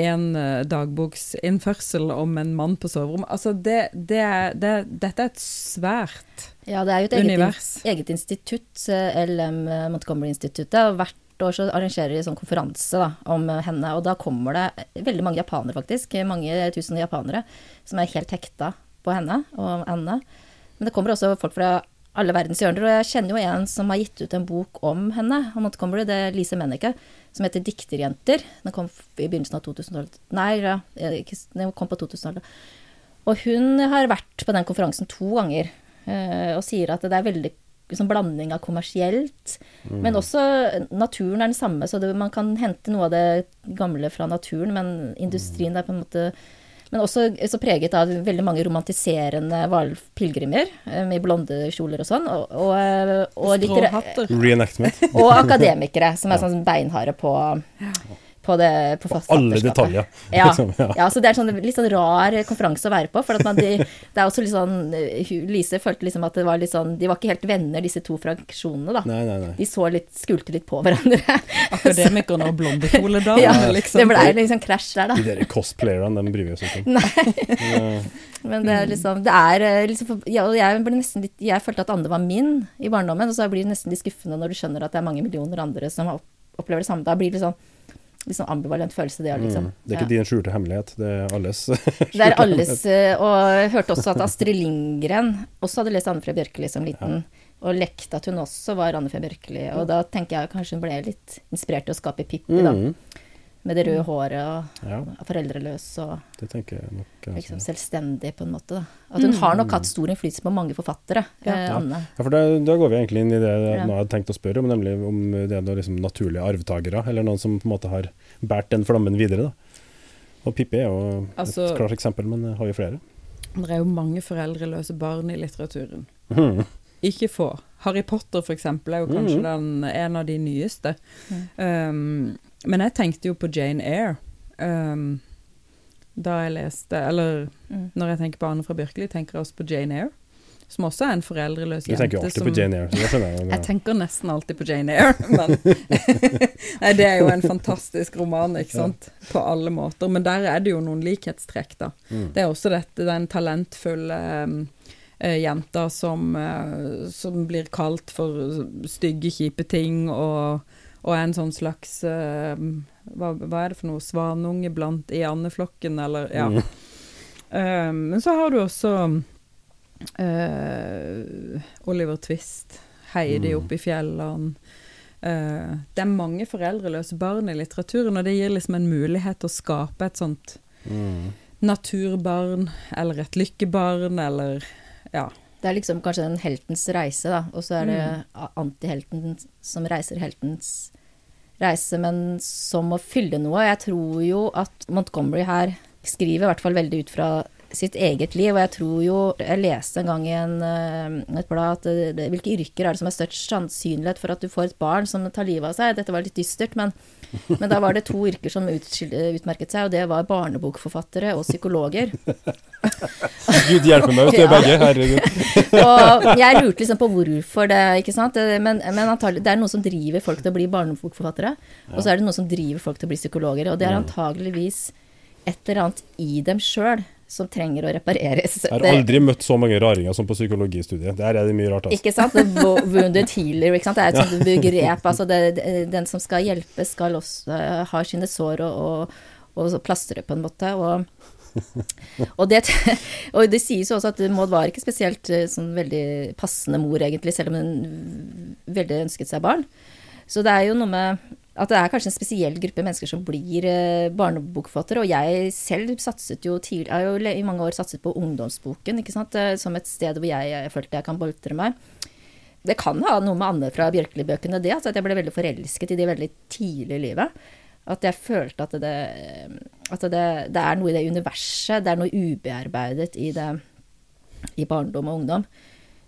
en eh, dagboksinnførsel om en mann på soverommet Altså, det, det er, det, dette er et svært Ja, det er jo et eget, univers. eget institutt, eh, LM Montgomery-instituttet. og Hvert år så arrangerer de sånn konferanse da, om henne, og da kommer det veldig mange japanere, faktisk. Mange tusen japanere som er helt hekta på henne og Anne. Men det kommer også folk fra alle verdens hjørner, og jeg kjenner jo en som har gitt ut en bok om henne, om Montgomery, det er Lise Menneke, som heter 'Dikterjenter'. Den kom i begynnelsen av 2000-tallet. Nei, ja, eh, ikke den kom på 2000-tallet. Og hun har vært på den konferansen to ganger, eh, og sier at det er veldig liksom, blanding av kommersielt, men også naturen er den samme, så det, man kan hente noe av det gamle fra naturen, men industrien er på en måte men også så preget av veldig mange romantiserende hval- pilegrimer eh, med blonde kjoler og sånn, og, og, eh, og, Stråhatter. Reenactment. og akademikere som er sånn beinharde på, på, det, på alle detaljer. [laughs] Ja, [laughs] liksom, ja. ja, så det er sånn, litt sånn rar konferanse å være på. For at man, de, det er også litt sånn eh, Lise følte liksom at det var litt sånn De var ikke helt venner, disse to fraksjonene, da. Nei, nei, nei. De så litt, skulte litt på hverandre. [laughs] Akademikerne og blondekjoledamene, Ja, liksom. det ble liksom krasj der, da. De der cosplayerne, dem bryr vi oss ikke om. Nei. Men det er liksom Det er eh, liksom ja, jeg, ble nesten litt, jeg følte at andre var min i barndommen, og så blir det nesten litt skuffende når du skjønner at det er mange millioner andre som opplever det samme. Da blir det sånn litt sånn ambivalent følelse, det òg, liksom. Mm. Det er ikke din skjulte hemmelighet, det er alles. [laughs] Det er alles eh, Og jeg hørte også at Astrid Lindgren også hadde lest Anne Fred Bjørkeli som liten. Og lekte at hun også var Anne Fred Bjørkeli. Og da tenker jeg kanskje hun ble litt inspirert til å skape Pippi, da. Mm. Med det røde håret og Ja, foreldreløs og det tenker jeg nok. altså. liksom selvstendig, på en måte. Da. At hun har nok hatt stor innflytelse på mange forfattere, eh, Ja. Anne. Ja, for da, da går vi egentlig inn i det jeg hadde tenkt å spørre om, nemlig om det er noen liksom naturlige arvtakere, eller noen som på en måte har båret den flammen videre. da. Og Pippi er jo Altså- et klart eksempel, men har vi flere. Det er jo mange foreldreløse barn i litteraturen. Mm. Ikke få. Harry Potter for eksempel er jo kanskje Mhm. den, en av de nyeste. Um, men jeg tenkte jo på Jane Eyre um, da jeg leste Eller Mm. når jeg tenker på Anne fra Bjørkeli, tenker jeg også på Jane Eyre. Som også er en foreldreløs jente. Du tenker jo alltid som- på Jane Eyre, jeg. Jeg tenker nesten alltid på Jane Eyre, [laughs] men [laughs] Nei, det er jo en fantastisk roman, ikke sant. På alle måter. Men der er det jo noen likhetstrekk, da. Mm. Det er også dette, den talentfulle um, eh, jenta som, eh, som blir kalt for stygge, kjipe ting, og, og en sånn slags eh, hva, hva er det for noe? Svanunge blant i andeflokken, eller Ja. Mm. Men så har du også eh, Oliver Twist, Heidi Mm. oppe i fjellene. Uh, det er mange foreldreløse barn i litteraturen, og det gir liksom en mulighet til å skape et sånt Mm. naturbarn, eller et lykkebarn, eller ja. Det er liksom kanskje den heltens reise, da. Og så er det mm. antihelten som reiser heltens reise, men som må fylle noe. Jeg tror jo at Montgomery her skriver i hvert fall veldig ut fra sitt eget liv, og jeg tror jo Jeg leste en gang i en, eh, et blad at det, det, hvilke yrker er det som har størst sannsynlighet for at du får et barn som tar livet av seg? Dette var litt dystert, men, men da var det to yrker som ut, utmerket seg, og det var barnebokforfattere og psykologer. Gud hjelpe meg det er begge, herregud. [laughs] Og jeg lurte liksom på hvorfor det, ikke sant. Men, men antagelig, det er noe som driver folk til å bli barnebokforfattere, og så er det noe som driver folk til å bli psykologer. Og det er antageligvis et eller annet i dem sjøl som trenger å repareres. Jeg har Det- aldri møtt så mange raringer som på psykologistudiet. Der er det mye rart, altså. Ikke sant? Wounded healer, ikke sant. Det er et sånt begrep. Altså det, det, den som skal hjelpe, skal også uh, ha sine sår og, og, og plastre på en måte. Og, og, det, [laughs] og det sies jo også at Maud var ikke spesielt eh, sånn veldig passende mor, egentlig, selv om hun veldig ønsket seg barn. Så det er jo noe med at det er kanskje en spesiell gruppe mennesker som blir eh, barnebokforfattere. Og jeg selv satset jo tidlig, har jo i mange år satset på ungdomsboken, eh, som et sted hvor jeg, jeg følte jeg kan boltre meg. Det kan ha noe med Anne fra Bjørkeli-bøkene, det, altså at jeg ble veldig forelsket i de veldig tidlig i livet. At jeg følte at, det, at det, det er noe i det universet, det er noe ubearbeidet i det i barndom og ungdom,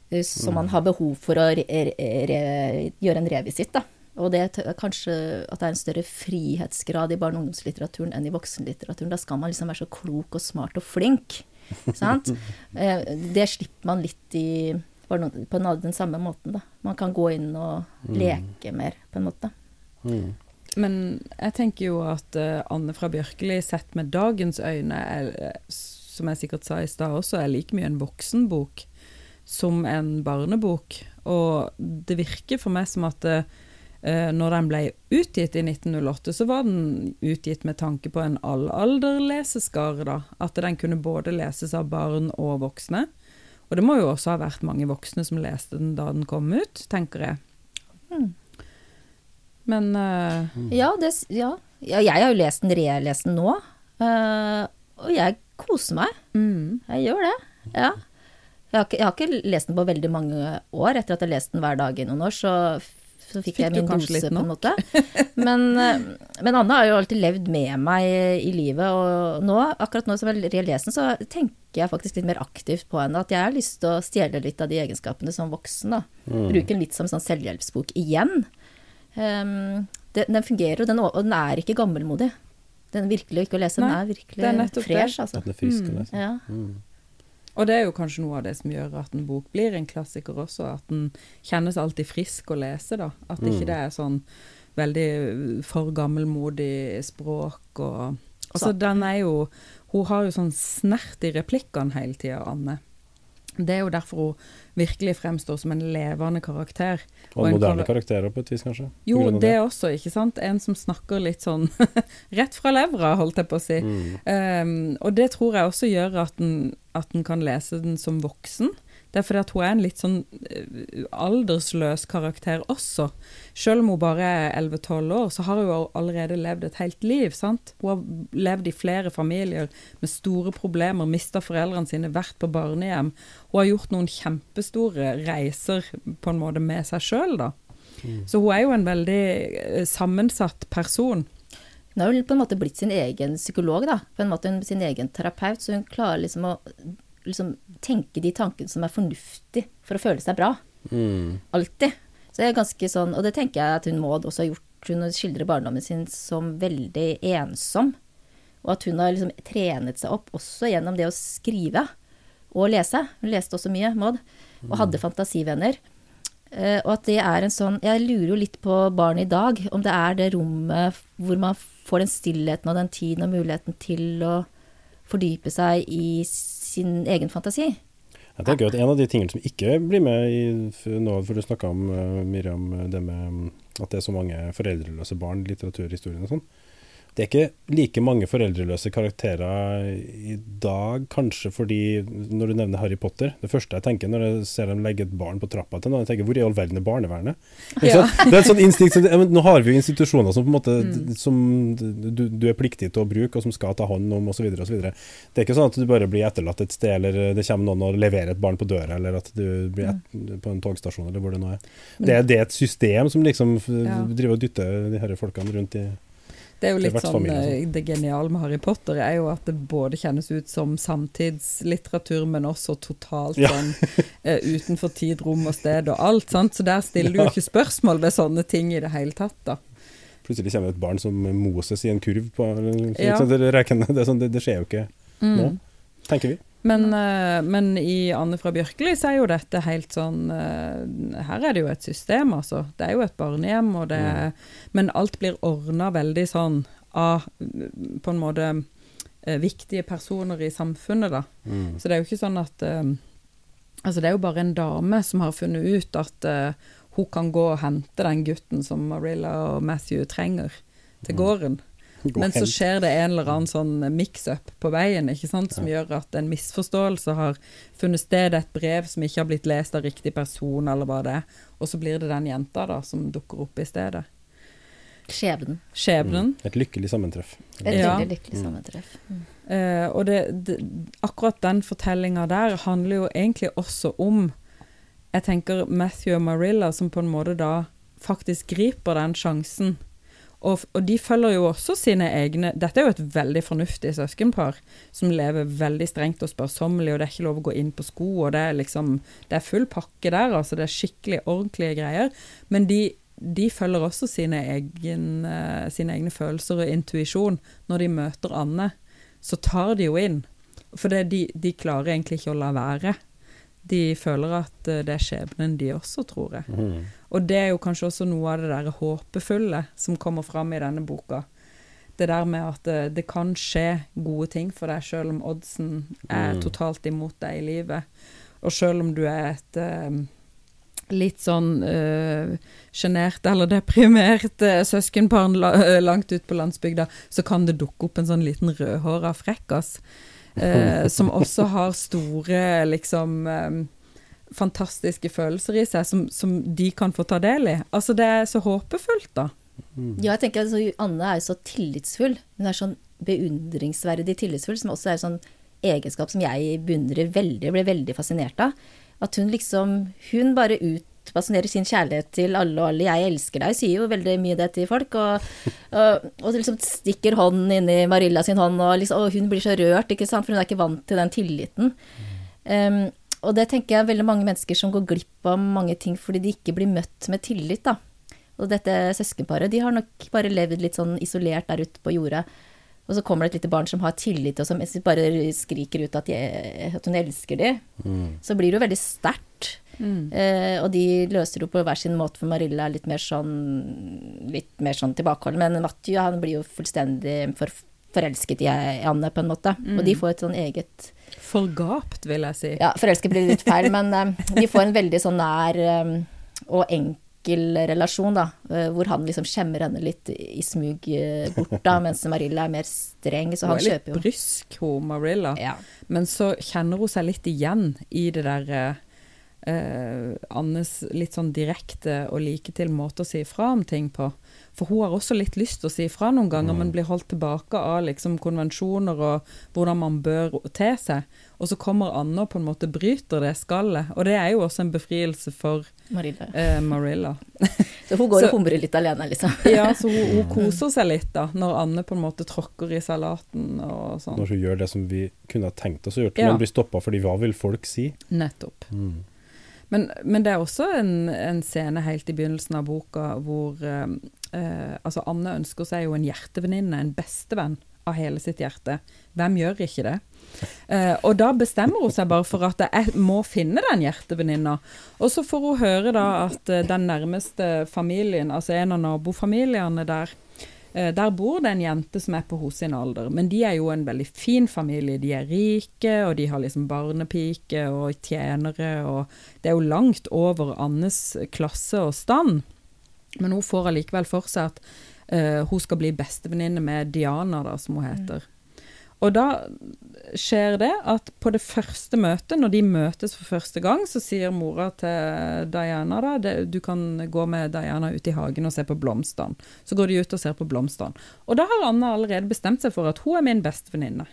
eh, som man har behov for å re, re, re, gjøre en revisitt, da. Og det er kanskje at det er en større frihetsgrad i barne- og ungdomslitteraturen enn i voksenlitteraturen. Da skal man liksom være så klok og smart og flink. Sant? [laughs] Eh, Det slipper man litt i på den, den samme måten, da. Man kan gå inn og leke mer, på en måte. Mm. Men jeg tenker jo at eh, Anne fra Bjørkeli sett med dagens øyne, er, eh, som jeg sikkert sa i stad også, er like mye en voksenbok som en barnebok. Og det virker for meg som at eh, når den ble utgitt i 1908, så var den utgitt med tanke på en allalderleseskare, da. At den kunne både leses av barn og voksne. Og det må jo også ha vært mange voksne som leste den da den kom ut, tenker jeg. Mm. Men uh, Ja, det, ja. ja, jeg har jo lest den, relest den nå. Uh, og jeg koser meg. mm. Jeg gjør det. Ja. Jeg har, ikke, jeg har ikke lest den på veldig mange år. Etter at jeg har lest den hver dag i noen år, så, så fikk, Fikk jeg min dose, på en måte. Men, eh, men Anne har jo alltid levd med meg i livet, og nå, akkurat nå som jeg relest den, så tenker jeg faktisk litt mer aktivt på henne. At jeg har lyst til å stjele litt av de egenskapene som voksen. da. Bruke den litt som en sånn selvhjelpsbok igjen. Um, det, den fungerer, og den, og den er ikke gammelmodig. Den er virkelig ikke å lese, den er virkelig fresh, altså. Den er frisk. å lese. Ja. Mm. Og det er jo kanskje noe av det som gjør at en bok blir en klassiker også, at den kjennes alltid frisk å lese, da. At ikke Mm. det er sånn veldig for gammelmodig språk og Altså, den er jo Hun har jo sånn snert i replikkene hele tida, Anne. Det er jo derfor hun virkelig fremstår som en levende karakter. Og en moderne karakterer karakter på et vis, kanskje? Jo, det, det også, ikke sant. En som snakker litt sånn [laughs] rett fra levra, holdt jeg på å si. Mm. Um, og det tror jeg også gjør at en, at en kan lese den som voksen. Det er fordi at hun er en litt sånn eh, aldersløs karakter også. Selv om hun bare er 11-12 år, så har hun allerede levd et helt liv. sant? Hun har levd i flere familier med store problemer, mista foreldrene sine, vært på barnehjem. Hun har gjort noen kjempestore reiser på en måte med seg sjøl, da. Så hun er jo en veldig eh, sammensatt person. Hun har jo på en måte blitt sin egen psykolog, da. På en måte sin egen terapeut. Så hun klarer liksom å liksom, tenke de tankene som er fornuftig for å føle seg bra. Mm. Alltid. Så det er ganske sånn, Og det tenker jeg at hun Maud også har gjort. Hun skildrer barndommen sin som veldig ensom. Og at hun har liksom trenet seg opp også gjennom det å skrive og lese. Hun leste også mye, Maud. Og hadde fantasivenner. Eh, og at det er en sånn Jeg lurer jo litt på barn i dag. Om det er det rommet hvor man får den stillheten og den tiden og muligheten til å fordype seg i sin egen fantasi. Jeg tenker at En av de tingene som ikke blir med i nå, for du snakka om eh, Miriam, det med mm, at det er så mange foreldreløse barn i litteraturhistorien og sånn. Det er ikke like mange foreldreløse karakterer i dag, kanskje fordi Når du nevner Harry Potter Det første jeg tenker når jeg ser dem legge et barn på trappa til noen, jeg tenker hvor i all verden er barnevernet? Ja. Det er et sånt instinkt som, ja, Nå har vi jo institusjoner som på en måte Mm. som du, du er pliktig til å bruke, og som skal ta hånd om osv. Det er ikke sånn at du bare blir etterlatt et sted, eller det kommer noen og leverer et barn på døra, eller at du blir et, på en togstasjon, eller hvor det nå er. Det, er- det er et system som liksom Ja. driver og dytter de her folkene rundt i Det er jo litt sånn vertsfamilie, eh, Det geniale med Harry Potter er jo at det både kjennes ut som samtidslitteratur, men også totalt Ja. sånn uh, utenfor tid, rom og sted og alt. sant? Så der stiller du jo ikke spørsmål ved sånne ting i det hele tatt, da. Plutselig kommer det et barn som Moses i en kurv på Ja. det, det, sånn, det, det skjer jo ikke nå, tenker vi. Men, eh, men i Anne fra Bjørkeli så er jo dette helt sånn eh, Her er det jo et system, altså. Det er jo et barnehjem, og det er Men alt blir ordna veldig sånn av mm, på en måte eh, viktige personer i samfunnet, da. Mm. Så det er jo ikke sånn at Altså, det er jo bare en dame som har funnet ut at hun kan gå og hente den gutten som Marilla og Matthew trenger, til gården. Men så skjer det en eller annen sånn mix-up på veien, ikke sant, som gjør at en misforståelse har funnet sted, et brev som ikke har blitt lest av riktig person, eller hva det er, og så blir det den jenta da som dukker opp i stedet. Skjebnen. Skjebnen. Et lykkelig sammentreff. Et Ja. lykkelig sammentreff. Mm. Uh, og det, det, akkurat den fortellinga der handler jo egentlig også om Jeg tenker Matthew og Marilla som på en måte da faktisk griper den sjansen. Og, og de følger jo også sine egne Dette er jo et veldig fornuftig søskenpar som lever veldig strengt og sparsommelig, og det er ikke lov å gå inn på sko, og det er liksom Det er full pakke der, altså. Det er skikkelig ordentlige greier. Men de, de følger også sine, egen, eh, sine egne følelser og intuisjon når de møter Anne så tar de jo inn. For det, de, de klarer egentlig ikke å la være. De føler at eh, det er skjebnen de også, tror jeg. Mm. Og det er jo kanskje også noe av det der håpefulle som kommer fram i denne boka. Det der med at det, det kan skje gode ting for deg, selv om oddsen er Mm. totalt imot deg i livet. Og selv om du er et eh, litt sånn uh, eller deprimert uh, søskenbarn la, uh, langt ut på landsbygda, så kan det dukke opp en sånn liten rødhåra frekkas. Eh, som også har store, liksom eh, fantastiske følelser i seg, som, som de kan få ta del i. Altså, det er så håpefullt, da. Ja, jeg tenker altså, Anne er jo så tillitsfull. Hun er sånn beundringsverdig tillitsfull, som også er en sånn egenskap som jeg beundrer veldig ble veldig fascinert av. At hun liksom Hun bare utbasunerer sin kjærlighet til alle og alle. 'Jeg elsker deg', sier jo veldig mye det til folk. Og, og, og liksom stikker hånden inni Marilla sin hånd, og, liksom, og hun blir så rørt, ikke sant, for hun er ikke vant til den tilliten. Um, og det tenker jeg er veldig mange mennesker som går glipp av mange ting fordi de ikke blir møtt med tillit, da. Og dette søskenparet, de har nok bare levd litt sånn isolert der ute på jordet. Og så kommer det et lite barn som har tillit, og som bare skriker ut at, de, at hun elsker dem. Så blir det jo veldig sterkt. Eh, og de løser det jo på hver sin måte, for Marilla er litt mer sånn litt mer sånn tilbakeholden. Men Matthew han blir jo fullstendig for, forelsket i Anne, på en måte. Og de får et sånn eget Forgapt, vil jeg si. Ja, forelsket blir litt feil, men eh, de får en veldig sånn nær eh, og enkel relasjon, da. eh, hvor han liksom skjemmer henne litt i smug eh, bort, da, mens Marilla er mer streng, så han Hun er litt jo brysk, hun Marilla. ja. Men så kjenner hun seg litt igjen i det der eh, Annes litt sånn direkte og like til måte å si ifra om ting på. For hun har også litt lyst til å si ifra noen ganger, men blir holdt tilbake av liksom konvensjoner og hvordan man bør te seg. Og så kommer Anne og på en måte bryter det skallet. Og det er jo også en befrielse for Marilla. eh, Marilla. [laughs] Så hun går Så- og humrer litt alene, liksom. [laughs] Ja, så hun, hun koser seg litt da, når Anne på en måte tråkker i salaten og sånn. Når hun gjør det som vi kunne ha tenkt oss å gjøre, Ja. men blir stoppa fordi hva vil folk si? Nettopp. Mm. Men, men det er også en, en scene helt i begynnelsen av boka hvor eh, eh, altså Anne ønsker seg jo en hjertevenninne, en bestevenn av hele sitt hjerte. Hvem gjør ikke det? Eh, og da bestemmer hun seg bare for at jeg må finne den hjertevenninna. Og så får hun høre da at eh, den nærmeste familien, altså en av nabofamiliene der, der bor det en jente som er på hos sin alder, men de er jo en veldig fin familie. De er rike, og de har liksom barnepike og tjenere, og det er jo langt over Annes klasse og stand. Men hun får allikevel for seg at uh, hun skal bli bestevenninne med Diana, da, som hun heter. Og da skjer det at på det første møtet, når de møtes for første gang, så sier mora til Diana da, det, du kan gå med Diana ut i hagen og se på blomstene. Så går de ut og ser på blomstene. Og da har Anna allerede bestemt seg for at hun er min bestevenninne.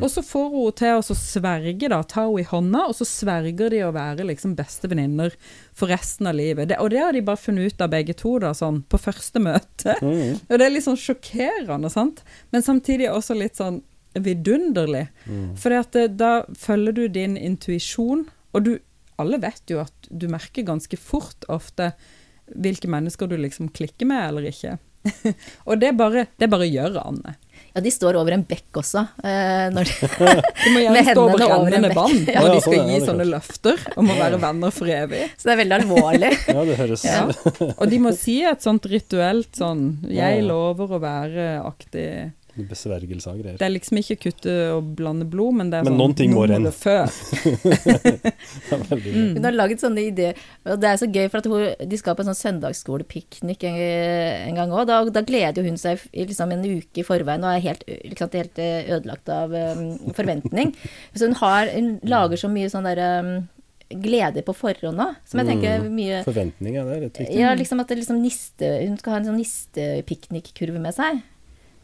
Og så får hun til å sverge, da, ta henne i hånda, og så sverger de å være liksom bestevenninner for resten av livet. Det, og det har de bare funnet ut av begge to, da, sånn på første møte. Mm. [laughs] Og det er litt sånn sjokkerende, sant? Men samtidig også litt sånn vidunderlig. Mm. For da følger du din intuisjon, og du Alle vet jo at du merker ganske fort ofte hvilke mennesker du liksom klikker med eller ikke. [laughs] og det bare, det bare gjør Anne. Ja, de står over en bekk også. Eh, når [laughs] de, Du må gjerne stå over rennende vann Ja. når de Ja, sånn skal er gi sånne løfter om å være venner for evig. [laughs] så det er veldig alvorlig. Ja, det høres Ja. Og de må si et sånt rituelt sånn 'jeg lover å være aktig' besvergelse av greier. Det er liksom ikke kutte og blande blod, men det er Men sånn noen ting må renne. bra. [laughs] Hun har laget sånne ideer. Og det er så gøy, for at hun, de skal på en sånn søndagsskolepiknik en, en gang òg. Da, da gleder hun seg i liksom en uke i forveien og er helt, liksom, helt eh, ødelagt av um, forventning. [laughs] Så hun, har, hun lager så mye sånn derre um, glede på forhånd òg, som jeg tenker Mm. mye Forventninger, det er litt viktig. Ja, liksom at det liksom niste, hun skal ha en sånn nistepiknikkurve med seg.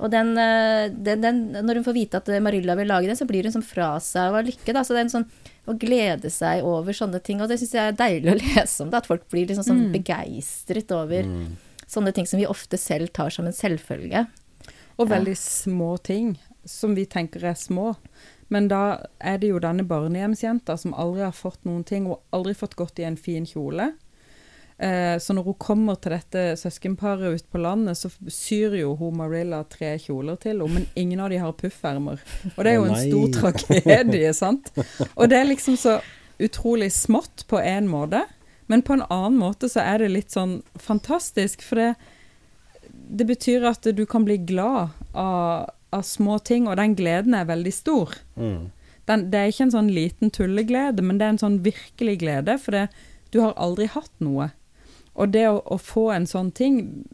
Og den, eh, den, den, når hun får vite at Marilla vil lage den, så blir hun sånn fra seg av lykke. Da. Så det er en sånn å glede seg over sånne ting. Og det syns jeg er deilig å [laughs] lese om, da, at folk blir liksom sånn Mm. begeistret over Mm. sånne ting som vi ofte selv tar som en selvfølge. Og Ja. veldig små ting som vi tenker er små. Men da er det jo denne barnehjemsjenta som aldri har fått noen ting, og aldri fått gått i en fin kjole. Eh, så når hun kommer til dette søskenparet ute på landet, så syr jo hun Marilla tre kjoler til henne, men ingen av de har puffermer. Og det er jo en stor tragedie, sant? Og det er liksom så utrolig smått på en måte, men på en annen måte så er det litt sånn fantastisk, for det, det betyr at du kan bli glad av, av små ting, og den gleden er veldig stor. Mm. Den, det er ikke en sånn liten tulleglede, men det er en sånn virkelig glede, for det, du har aldri hatt noe. Og det å, å få en sånn ting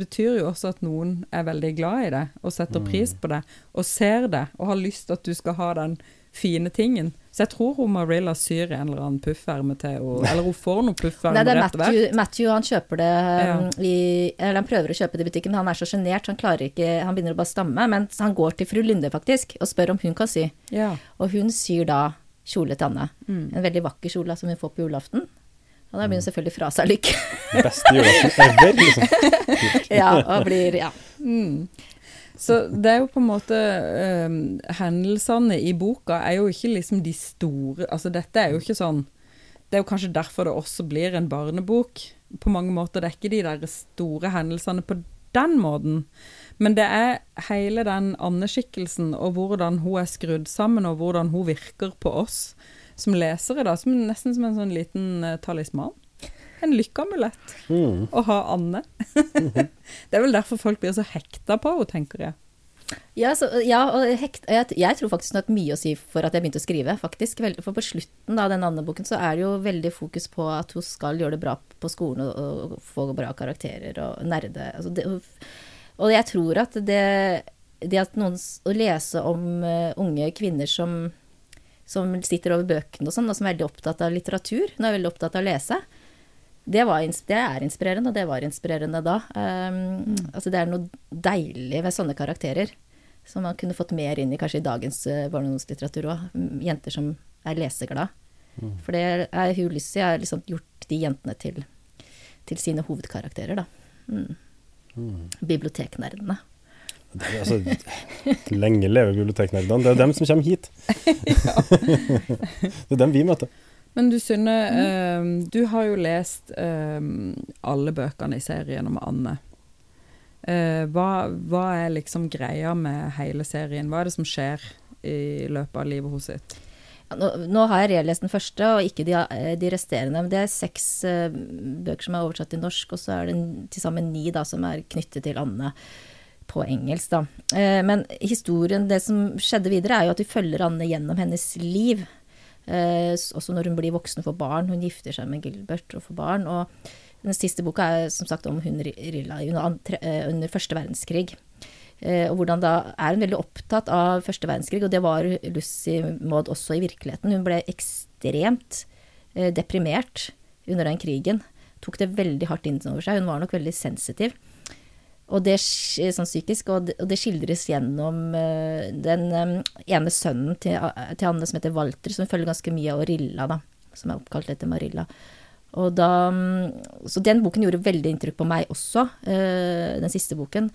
betyr jo også at noen er veldig glad i det, og setter Mm. pris på det, og ser det, og har lyst til at du skal ha den fine tingen. Så jeg tror hun Marilla syr en eller annen pufferme til henne, [laughs] eller hun får noen pufferme Nei, det er. Matthew, Matthew han kjøper det Ja. um, i Eller han prøver å kjøpe det i butikken, men han er så sjenert, han klarer ikke Han begynner å bare stamme. Men han går til fru Linde, faktisk, og spør om hun kan sy. Ja. Og hun syr da kjole til Anne. Mm. En veldig vakker kjole som hun får på julaften. Og da begynner hun selvfølgelig fra seg lykke. Beste julaften ever, liksom. [laughs] ja, og blir Ja. Mm. Så det er jo på en måte eh, Hendelsene i boka er jo ikke liksom de store Altså dette er jo ikke sånn Det er jo kanskje derfor det også blir en barnebok. På mange måter. Det er ikke de der store hendelsene på den måten. Men det er hele den andeskikkelsen og hvordan hun er skrudd sammen, og hvordan hun virker på oss som lesere, da. Som nesten som en sånn liten uh, talisman. En lykkeamulett Mm. å ha Anne. [laughs] det er vel derfor folk blir så hekta på henne, tenker jeg. Ja, så, ja og hekt, jeg, jeg, tror faktisk hun har hatt mye å si for at jeg begynte å skrive, faktisk. For på slutten av den Anne-boken så er det jo veldig fokus på at hun skal gjøre det bra på skolen og, og få bra karakterer og nerde. Altså det, og jeg tror at det, det at noen Å lese om uh, unge kvinner som, som sitter over bøkene og sånn, og som er veldig opptatt av litteratur, hun er veldig opptatt av å lese, det, var, det, er inspirerende, og det var inspirerende da. Um, mm. Altså det er noe deilig ved sånne karakterer. Som man kunne fått mer inn i kanskje i dagens uh, barne- og ungdomslitteratur òg. Jenter som er leseglad. Mm. For det er hun Lucy har liksom gjort de jentene til, til sine hovedkarakterer, da. Mm. Mm. Biblioteknerdene. Det er altså, lenge leve biblioteknerdene. Det er dem som kommer hit. [laughs] det er dem vi møter. Men du Synne, mm. uh, du har jo lest uh, alle bøkene i serien om Anne. Uh, hva, hva, er liksom greia med hele serien? Hva er det som skjer i løpet av livet hos sitt? Ja, nå, nå, har jeg relest den første, og ikke de, eh, de resterende. Men det er seks uh, bøker som er oversatt til norsk, og så er det til sammen ni da, som er knyttet til Anne på engelsk. Da. men historien, det som skjedde videre, er jo at vi følger Anne gjennom hennes liv. Eh, også når hun blir voksen og får barn. Hun gifter seg med Gilbert og får barn. Og den siste boka er som sagt om hun Rilla under, eh, første verdenskrig. Eh, og hvordan da er hun veldig opptatt av første verdenskrig, og det var Lucy Maud også i virkeligheten. Hun ble ekstremt deprimert under den krigen. Tok det veldig hardt inn over seg. Hun var nok veldig sensitiv. Og det, sånn psykisk, og det, skildres gjennom uh, den ene sønnen til, uh, til, Anne som heter Walter, som følger ganske mye av Orilla, da, som er oppkalt etter Marilla. Da, um, så den boken gjorde veldig inntrykk på meg også, uh, den siste boken.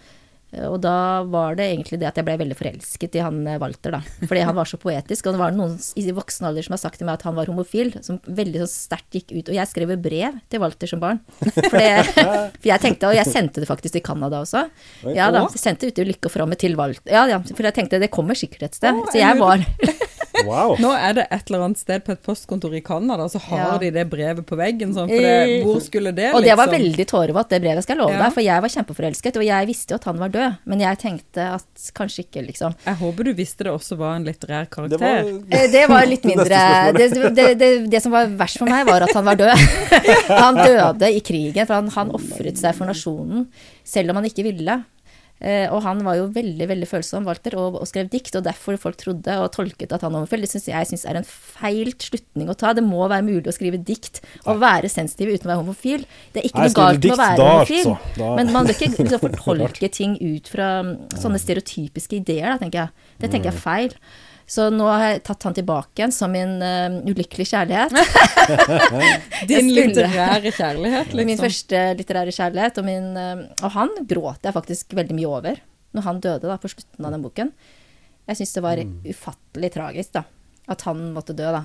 Og da var det egentlig det at jeg ble veldig forelsket i han eh, Walter, da. Fordi han var så poetisk. Og det var noen i voksen alder som har sagt til meg at han var homofil, som veldig sånn sterkt gikk ut. Og jeg skrev brev til Walter som barn. For, det, for jeg tenkte, og jeg sendte det faktisk til Canada også. Ja da, jeg sendte ut i Lykke og Fromme til Walter. Ja, ja, for jeg tenkte det kommer sikkert et sted. Så jeg var [laughs] Wow. Nå er det et eller annet sted på et postkontor i Canada, så har ja. de det brevet på veggen. Sånn, for det, eh, hvor skulle det, liksom? Og det var liksom? veldig tårevått, det brevet, skal jeg love ja. deg. For jeg var kjempeforelsket, og jeg visste jo at han var død. Men jeg tenkte at kanskje ikke, liksom. Jeg håper du visste det også var en litterær karakter. Det var, det var litt mindre det, det, det, som var verst for meg, var at han var død. [laughs] han døde i krigen, for han, han ofret seg for nasjonen, selv om han ikke ville. Eh, og han var jo veldig veldig følsom, Walter, og, og, skrev dikt, og derfor folk trodde og tolket at han homofil. Det syns jeg synes er en feil slutning å ta. Det må være mulig å skrive dikt og være sensitiv uten å være homofil. Det er ikke noe galt med å være homofil, altså. men man bør ikke [laughs] liksom, fortolke ting ut fra sånne stereotypiske ideer, da, tenker jeg. Det tenker jeg er feil. Så nå har jeg tatt han tilbake igjen som min uh, ulykkelige kjærlighet. [laughs] Din litterære kjærlighet, liksom. Min første litterære kjærlighet. Og, min, uh, og, han gråt jeg faktisk veldig mye over når han døde da, på slutten av den boken. Jeg syns det var mm. ufattelig tragisk da, at han måtte dø, da.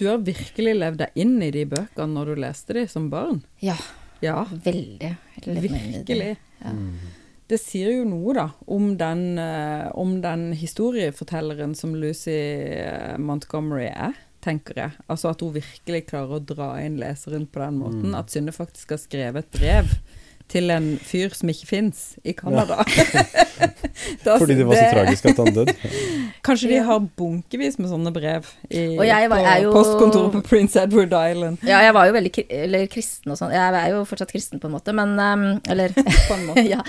Du har virkelig levd deg inn i de bøkene når du leste de som barn? Ja. ja. Veldig. Virkelig. Ja. Mm det sier jo noe, da, om den, uh, om den historiefortelleren som Lucy uh, Montgomery er, tenker jeg. Altså at hun virkelig klarer å dra inn leseren på den måten. Mm. At Synne faktisk har skrevet et brev til en fyr som ikke fins i Canada. Ja. [laughs] Fordi det var så tragisk at han døde. [laughs] Kanskje de har bunkevis med sånne brev i, var, på jo, postkontoret på Prince Edward Island. Ja, jeg var jo veldig eller, kristen og sånn. Jeg er jo fortsatt kristen på en måte, men um, Eller [laughs] på en måte. ja.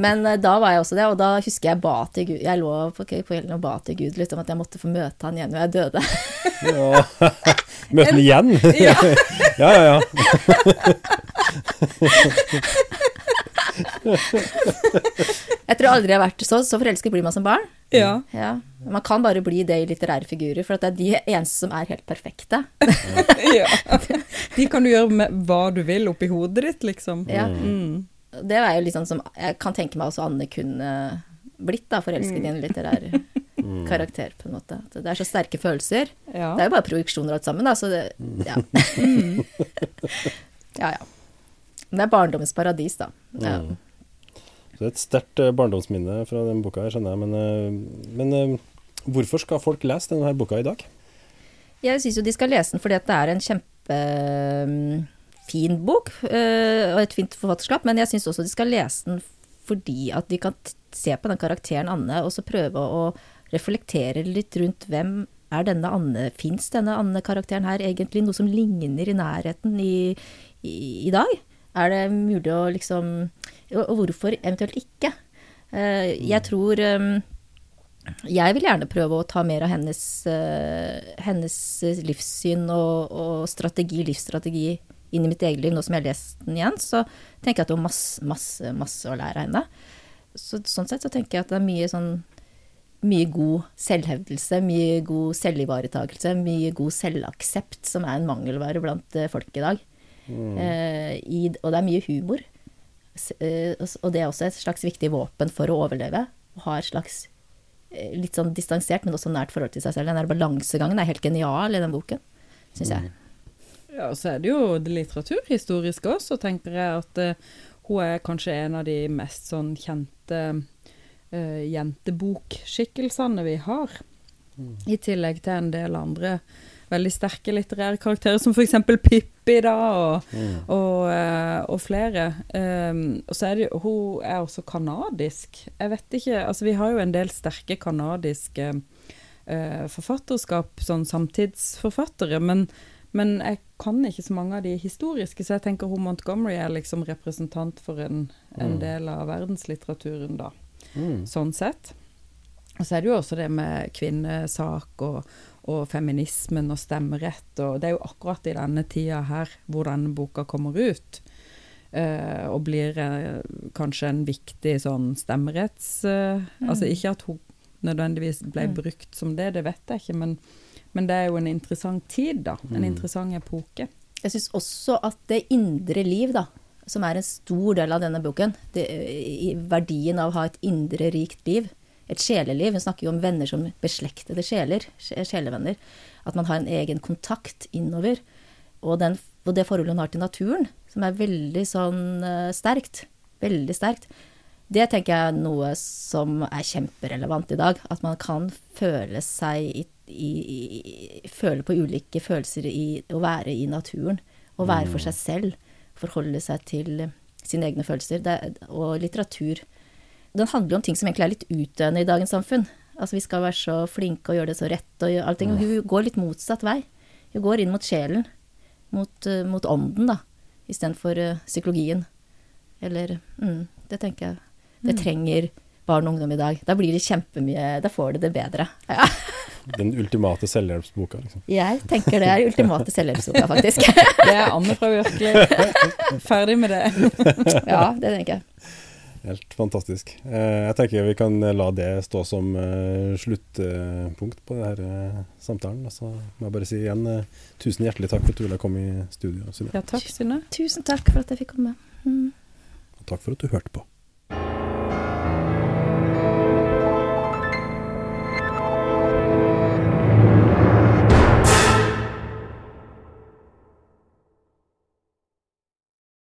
Men uh, da var jeg også det, og da husker jeg ba til Gud Jeg lå på kvelden og ba til Gud litt om at jeg måtte få møte han igjen når jeg døde. ja. Møte han igjen? [laughs] [laughs] ja, ja, ja. [laughs] jeg tror aldri jeg har vært så, så forelsket blir man som barn. Ja. ja. Man kan bare bli det i litterære figurer, for det er de eneste som er helt perfekte. ja. De kan du gjøre med hva du vil oppi hodet ditt, liksom. Ja. Mm. Det er jo litt sånn som jeg kan tenke meg også Anne kunne blitt, da, forelsket i en litterær mm. Karakter, på en måte. Det er så sterke følelser. Ja. Det er jo bare projeksjoner alt sammen, da, så det [laughs] Ja. Ja, ja, ja. Det er barndommens paradis, da. Ja. Mm. Så det er et sterkt eh, barndomsminne fra den boka, her, skjønner jeg. Men, eh, men eh, hvorfor skal folk lese denne boka i dag? Jeg syns jo de skal lese den fordi det er en kjempefin bok og et fint forfatterskap. Men jeg syns også de skal lese den fordi at de kan se på den karakteren Anne, og så prøve å reflektere litt rundt hvem er denne Anne, fins denne Anne-karakteren her egentlig noe som ligner i nærheten i, i, i, dag? Er det mulig å liksom Og hvorfor eventuelt ikke? Uh, jeg mm. tror um, jeg vil gjerne prøve å ta mer av hennes, uh, hennes livssyn og, og, strategi, livsstrategi inn i mitt eget liv. Nå som jeg har lest den igjen, så tenker jeg at det er masse, masse, masse å lære av henne. Så, sånn sett så tenker jeg at det er mye sånn mye god selvhevdelse, mye god selvivaretakelse, mye god selvaksept, som er en mangelvare blant eh, folk i dag. Mm. Eh, i, og det er mye humor. Eh, og det er også et slags viktig våpen for å overleve. Å ha et slags eh, litt sånn distansert, men også nært forhold til seg selv. Den der balansegangen er helt genial i den boken, syns jeg. Mm. Ja, og så er det jo det litteraturhistoriske også, tenker jeg at uh, hun er kanskje en av de mest sånn kjente uh, jentebokskikkelsene vi har. Mm. I tillegg til en del andre veldig sterke litterære karakterer, som f.eks. Pippi, da, og, mm. og, uh, og flere. Um, og så er det Hun er også kanadisk. Jeg vet ikke Altså, vi har jo en del sterke kanadiske uh, forfatterskap, sånn samtidsforfattere, men, men jeg kan ikke så mange av de historiske, så jeg tenker hun Montgomery er liksom representant for en, en mm. del av verdenslitteraturen, da mm. sånn sett. Og så er det jo også det med kvinnesak og, og, feminismen og stemmerett, og det er jo akkurat i denne tida her hvor denne boka kommer ut. Uh, og blir uh, kanskje en viktig sånn stemmeretts... Uh, mm. Altså ikke at hun nødvendigvis ble mm. brukt som det, det vet jeg ikke, men, men, det er jo en interessant tid, da. En mm. interessant epoke. Jeg syns også at det indre liv, da, som er en stor del av denne boken. Det, verdien av å ha et indre, rikt liv. Et sjeleliv. Hun snakker jo om venner som beslektede sjeler. Sjelevenner. At man har en egen kontakt innover. Og, den, og det forholdet hun har til naturen, som er veldig sånn uh, sterkt. Veldig sterkt. Det tenker jeg er noe som er kjemperelevant i dag. At man kan føle seg i, i, i, Føle på ulike følelser i å være i naturen. Å være for mm. seg selv forholde seg til sine egne følelser. Det, og litteratur. Den handler jo om ting som egentlig er litt utdøende i dagens samfunn. Altså Vi skal være så flinke og gjøre det så rett og allting. Og hun går litt motsatt vei. Hun går inn mot sjelen. Mot, uh, mot ånden, da. Istedenfor uh, psykologien. Eller mm, Det tenker jeg. Det mm. trenger barn og ungdom i dag. Da blir det kjempemye Da får de det bedre. Ja. Den ultimate selvhjelpsboka, liksom. Jeg tenker det er ultimate selvhjelpsboka, faktisk. [laughs] det er Anne fra Virkelig. Ferdig med det. [laughs] ja, det tenker jeg. Helt fantastisk. Eh, jeg tenker vi kan la det stå som uh, sluttpunkt på denne samtalen. Så må jeg bare si igjen tusen hjertelig takk for at du ville komme i studio. Synne. Ja, takk, Synne. Tusen takk for at jeg fikk komme. Mm. Og takk for at du hørte på.